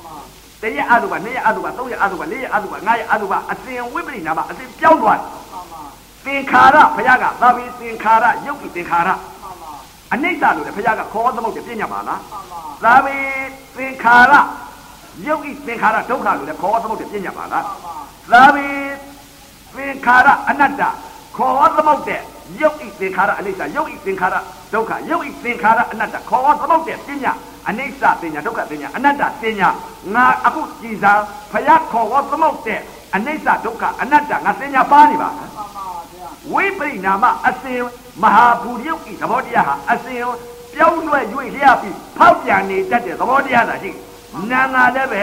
ပါတရက်အတုပနှစ်ရက်အတုပသုံးရက်အတုပလေးရက်အတုပငါးရက်အတုပအစဉ်ဝိပရိနာမအစဉ်ပြောင်းသွားတယ်မှန်ပါသင်္ခါရဘုရားကသာဝေသင်္ခါရယုတ်ဤသင်္ခါရမှန်ပါ အနိစ္စလို့လေဘုရားကခေါ်သမုတ်တယ်ပြညာပါလားမှန်ပါသာဝေသင်္ခါရယုတ်ဤသင်္ခါရဒုက္ခလို့လေခေါ်သမုတ်တယ်ပြညာပါလားမှန်ပါသာဝေသင်္ခါရအနတ္တခေါ်သမုတ်တဲ့ယုတ်ဤသင်္ခါရအနိစ္စယုတ်ဤသင်္ခါရဒုက္ခယုတ်ဤသင်္ခါရအနတ္တခေါ်သမုတ်တဲ့ပြညာအနိစ္စပညာဒုက္ခပညာအနတ္တပညာငါအခုကြည်စားဘုရားခေါ်သမုတ်တဲ့အနိစ္စဒုက္ခအနတ္တငါပညာပါနေပါလားမှန်ပါဗျာ ဝိပရိနာမအစဉ်မဟာဘူရုပ်ဤသဘောတရားဟာအစဉ်ပြောင်းလဲ၍လျှပ်ပြီးဖောက်ပြန်နေတတ်တဲ့သဘောတရားသာရှိနာငါလည်းပဲ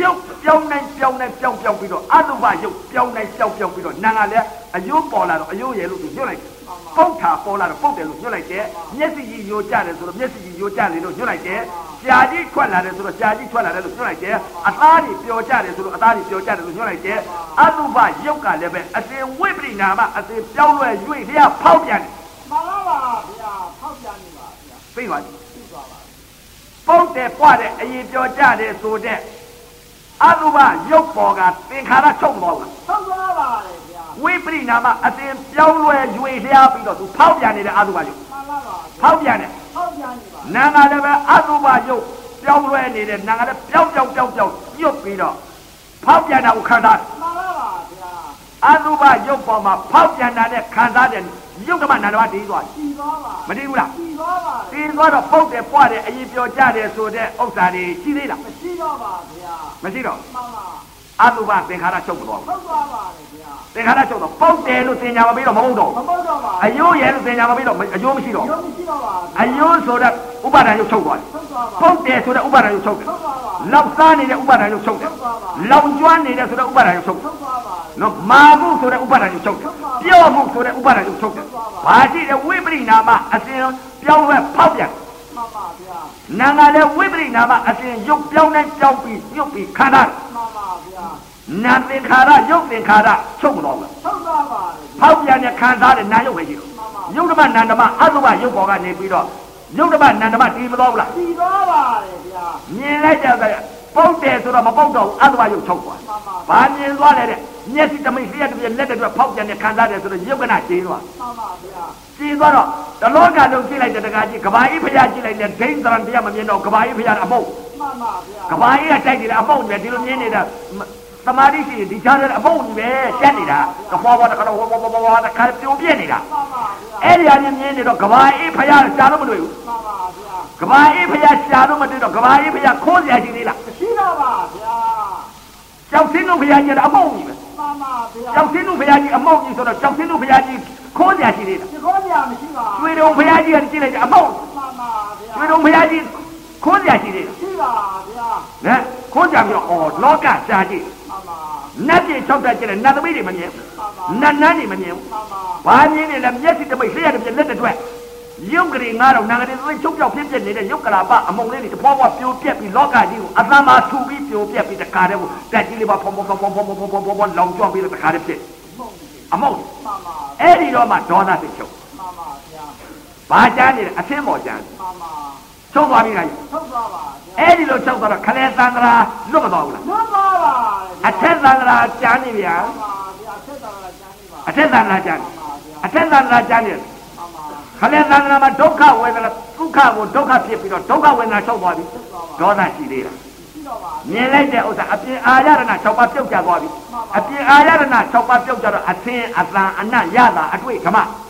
ရုပ်ပြောင်းနိုင်ပြောင်းနိုင်ပြောင်းပြောင်းပြီးတော့အတုပရုပ်ပြောင်းနိုင်ပြောင်းပြောင်းပြီးတော့နာငါလည်းအယိုးပေါ်လာတော့အယိုးရယ်လို့သူညွှတ်လိုက်တယ် ပုတ်တာပေါ်လာတော့ပုတ်တယ်လို့ညွှတ်လိုက်တယ်မျက်စိကြီးယိုကျတယ်ဆိုတော့မျက်စိကြီးယိုကျတယ်လို့ညွှတ်လိုက်တယ်ရှားကြီးထွက်လာတယ်ဆိုတော့ရှားကြီးထွက်လာတယ်လို့ညွှတ်လိုက်တယ်အသားကြီးပျော်ကျတယ်ဆိုတော့အသားကြီးပျော်ကျတယ်လို့ညွှတ်လိုက်တယ်အတုပရုပ်ကလည်းပဲအစဉ်ဝိပရိနာမအစဉ်ပြောင်းလဲ၍လျှပ်ဖောက်ပြန်တယ်မှန်ပါပါဗျာဖောက်ပြန်နေပါဗျာသိပါပြီသိသွားပါပုတ်တယ်ပွားတယ်အရင်ပြောကြတယ်ဆိုတဲ့အတုပရုပ်ပေါ်ကသင်္ခါရချုပ်သွားဘူးဆောက်သွားပါလေဗျာ ဝိပရိနာမအစဉ်ပြောင်းလဲ၍လျှပ်ပြီးတော့သူဖောက်ပြန်နေတဲ့အတုပရုပ်မှန်ပါပါဖောက်ပြန်တယ်ဖောက်ပြန်နေပါနာငါလည်းပဲအတုပရုပ်ပြောင်းလဲနေတဲ့နာငါလည်းပြောင်းပြောင်းပြောင်းပြောင်းညွတ်ပြီးတော့ဖောက်ပြန်တာကိုခံစားတယ်မှန်ပါပါဗျာအတုပရုပ်ပေါ်မှာဖောက်ပြန်တာနဲ့ခံစားတယ်ရုပ်ကမှနန္ဒမတည်သွားတယ်ကြည်သွားပါမတည်ဘူးလားကြည်သွားပါတည်သွားတော့ပုတ်တယ်ပွားတယ်အရင်ပြောကြတယ်ဆိုတဲ့ဥစ္စာတွေရှိသေးလားမရှိတော့ပါဗျာမရှိတော့မှန်ပါအတုပသင်္ခါရချုပ်မသွားဘူးဆောက်သွားပါလေဗျာ သင်္ခါရချုပ်တော့ပုတ်တယ်လို့သင်ညာမပြီးတော့မဟုတ်တော့မဟုတ်တော့ပါအယိုးရဲ့လို့သင်ညာမပြီးတော့အယိုးမရှိတော့ရုံးမရှိတော့ပါအယိုးဆိုတဲ့ဥပါဒဏ်ရုပ်ချုပ်သွားတယ်ဆောက်သွားပါပုတ်တယ်ဆိုတဲ့ဥပါဒဏ်ရုပ်ချုပ်တယ်ဆောက်သွားပါလောက်စားနေတဲ့ဥပါဒဏ်ရုပ်ချုပ်တယ်လောင်ကျွမ်းနေတဲ့ဆိုတဲ့ဥပါဒဏ်ရုပ်ချုပ်တယ်ဆောက်သွားပါနော်မာမှုဆိုတဲ့ဥပါဒဏ်ရုပ်ချုပ်တယ်ပြော့မှုဆိုတဲ့ဥပါဒဏ်ရုပ်ချုပ်တယ်ဘာရှိတဲ့ဝိပရိနာမအစဉ်ပြောင်းလဲဖောက်ပြန်မှန်ပါဗျာနာငါလည်းဝိပရိနာမအစဉ်ရုပ်ပြောင်းတိုင်းပြောင်းပြီးညွတ်ပြီးခန္ဓာမှန်ပါဗျာ နာသင်္ခါရရုပ်သင်္ခါရချုပ်မတော့ဘူးဆောက်သွားပါလေဖောက်ပြန်တဲ့ခံစားတဲ့နာယုတ်ပဲရှိတော့ယုတ်ဓမ္မနန္ဒမအတုပယုတ်ဘောကနေပြီးတော့ယုတ်ဓမ္မနန္ဒမတည်မတော့ဘူးလားကြည်သွားပါလေဗျာမြင်လိုက်တဲ့အခါပုတ်တယ်ဆိုတော့မပုတ်တော့ဘူးအတုပယုတ်ချုပ်သွားမှန်ပါဘာမြင်သွားလဲတဲ့မျက်စိတမိတ်လျှက်တစ်ပြက်လက်တစ်ပြက်ဖောက်ပြန်တဲ့ခံစားတယ်ဆိုတော့ယုတ်ကနာကျင်းသွားမှန်ပါဗျာကျင်းသွားတော့တလောကလုံးကြည့်လိုက်တဲ့တကားကြီးကဘာကြီးဖျားကြည့်လိုက်တဲ့ဒိန်းသရံတရားမမြင်တော့ကဘာကြီးဖျားအမုတ်မှန်ပါဗျာကဘာကြီးကတိုက်နေတယ်အမုတ်ပဲဒီလိုမြင်နေတာ သမာဓိရှိရင်ဒီချားတဲ့အမုတ်ကြီးပဲတက်နေတာကဘောဘောတကတော့ဘောဘောဘောဘောတခါပြုံးပြက်နေတာမှန်ပါဗျာအဲ့ဒီအရင်မြင်နေတော့ကဘာအေးဖျားရှာလို့မတွေ့ဘူးမှန်ပါဗျာကဘာအေးဖျားရှာလို့မတွေ့တော့ကဘာအေးဖျားခိုးစရာရှိသေးလားမရှိတော့ပါဗျာကြောက်စင်းတို့ဖျားကြီးကအမုတ်ကြီးပဲမှန်ပါဗျာကြောက်စင်းတို့ဖျားကြီးအမုတ်ကြီးဆိုတော့ကြောက်စင်းတို့ဖျားကြီးခိုးစရာရှိသေးလားဒီခေါ်ကြမရှိပါကျွေတုံဖျားကြီးကကြည့်လိုက်ကြအမုတ်မှန်ပါဗျာကျွေတုံဖျားကြီးခိုးစရာရှိသေးလားရှိပါဗျာနဲခိုးကြပြီးတော့အော်လောကရှားကြည့်မှ န်ပါနတ်ပြည်၆တက်ကျတဲ့နတ်သမီးတွေမမြင်မှန်ပါနတ်နန်းနေမမြင်ဘူးမှန်ပါဘာမြင်နေလဲမျက်စိတပိတ်ဆေးရတဲ့ပြက်လက်တစ်တွက်ရုပ်ကလေး9000နာကလေးသိချုပ်ပြောက်ဖြစ်ဖြစ်နေတဲ့ရုပ်ကလာပအမုံလေးတွေတဖွာဖွာပြိုပြက်ပြီးလောကကြီးကိုအသံမှာထူပြီးပြိုပြက်ပြီးတခါတည်းကိုတက်ကြီးလေးပါဖုံဖုံဖုံဖုံဖုံဖုံဖုံဖုံဖုံလောင်ကျွမ်းပြီးတခါတည်းဖြစ်မုံနေအမုံမှန်ပါအဲ့ဒီတော့မှဒေါသစိတ်ချုပ်မှန်ပါဗျာဘာကြမ်းနေလဲအသင်းပေါ်ကြမ်းမှန်ပါ ချုပ်သွားပြီလားထုတ်သွားပါဗျာအဲ့ဒီလိုချုပ်သွားတော့ခလဲသံဃာလွတ်မသွားဘူးလားမှန်ပါပါအထက်သံဃာကြမ်းနေဗျာမှန်ပါဗျာဆက်တာကကျမ်းနေပါအထက်သံဃာကြမ်းမှန်ပါဗျာအထက်သံဃာကြမ်းနေမှန်ပါခလဲသံဃာမှာဒုက္ခဝေဒနာဒုက္ခကိုဒုက္ခဖြစ်ပြီးတော့ဒုက္ခဝေဒနာချုပ်သွားပြီဆက်သွားပါဒေါသရှိသေးလားရှိတော့ပါမြင်လိုက်တဲ့ဥစ္စာအပြင်အာရဏ6ပါးပြုတ်ကြသွားပြီအပြင်အာရဏ6ပါးပြုတ်ကြတော့အသင်အတန်အနတ်ရတာအတွေ့ခမမှန်ပါ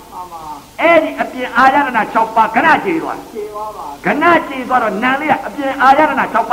အဲ့ဒီအပြင်အာရဏ6ပါးခဏကျေသွားခြေသွားပါခဏကျေသွားတော့နံလေးကအပြင်အာရဏ6ပါး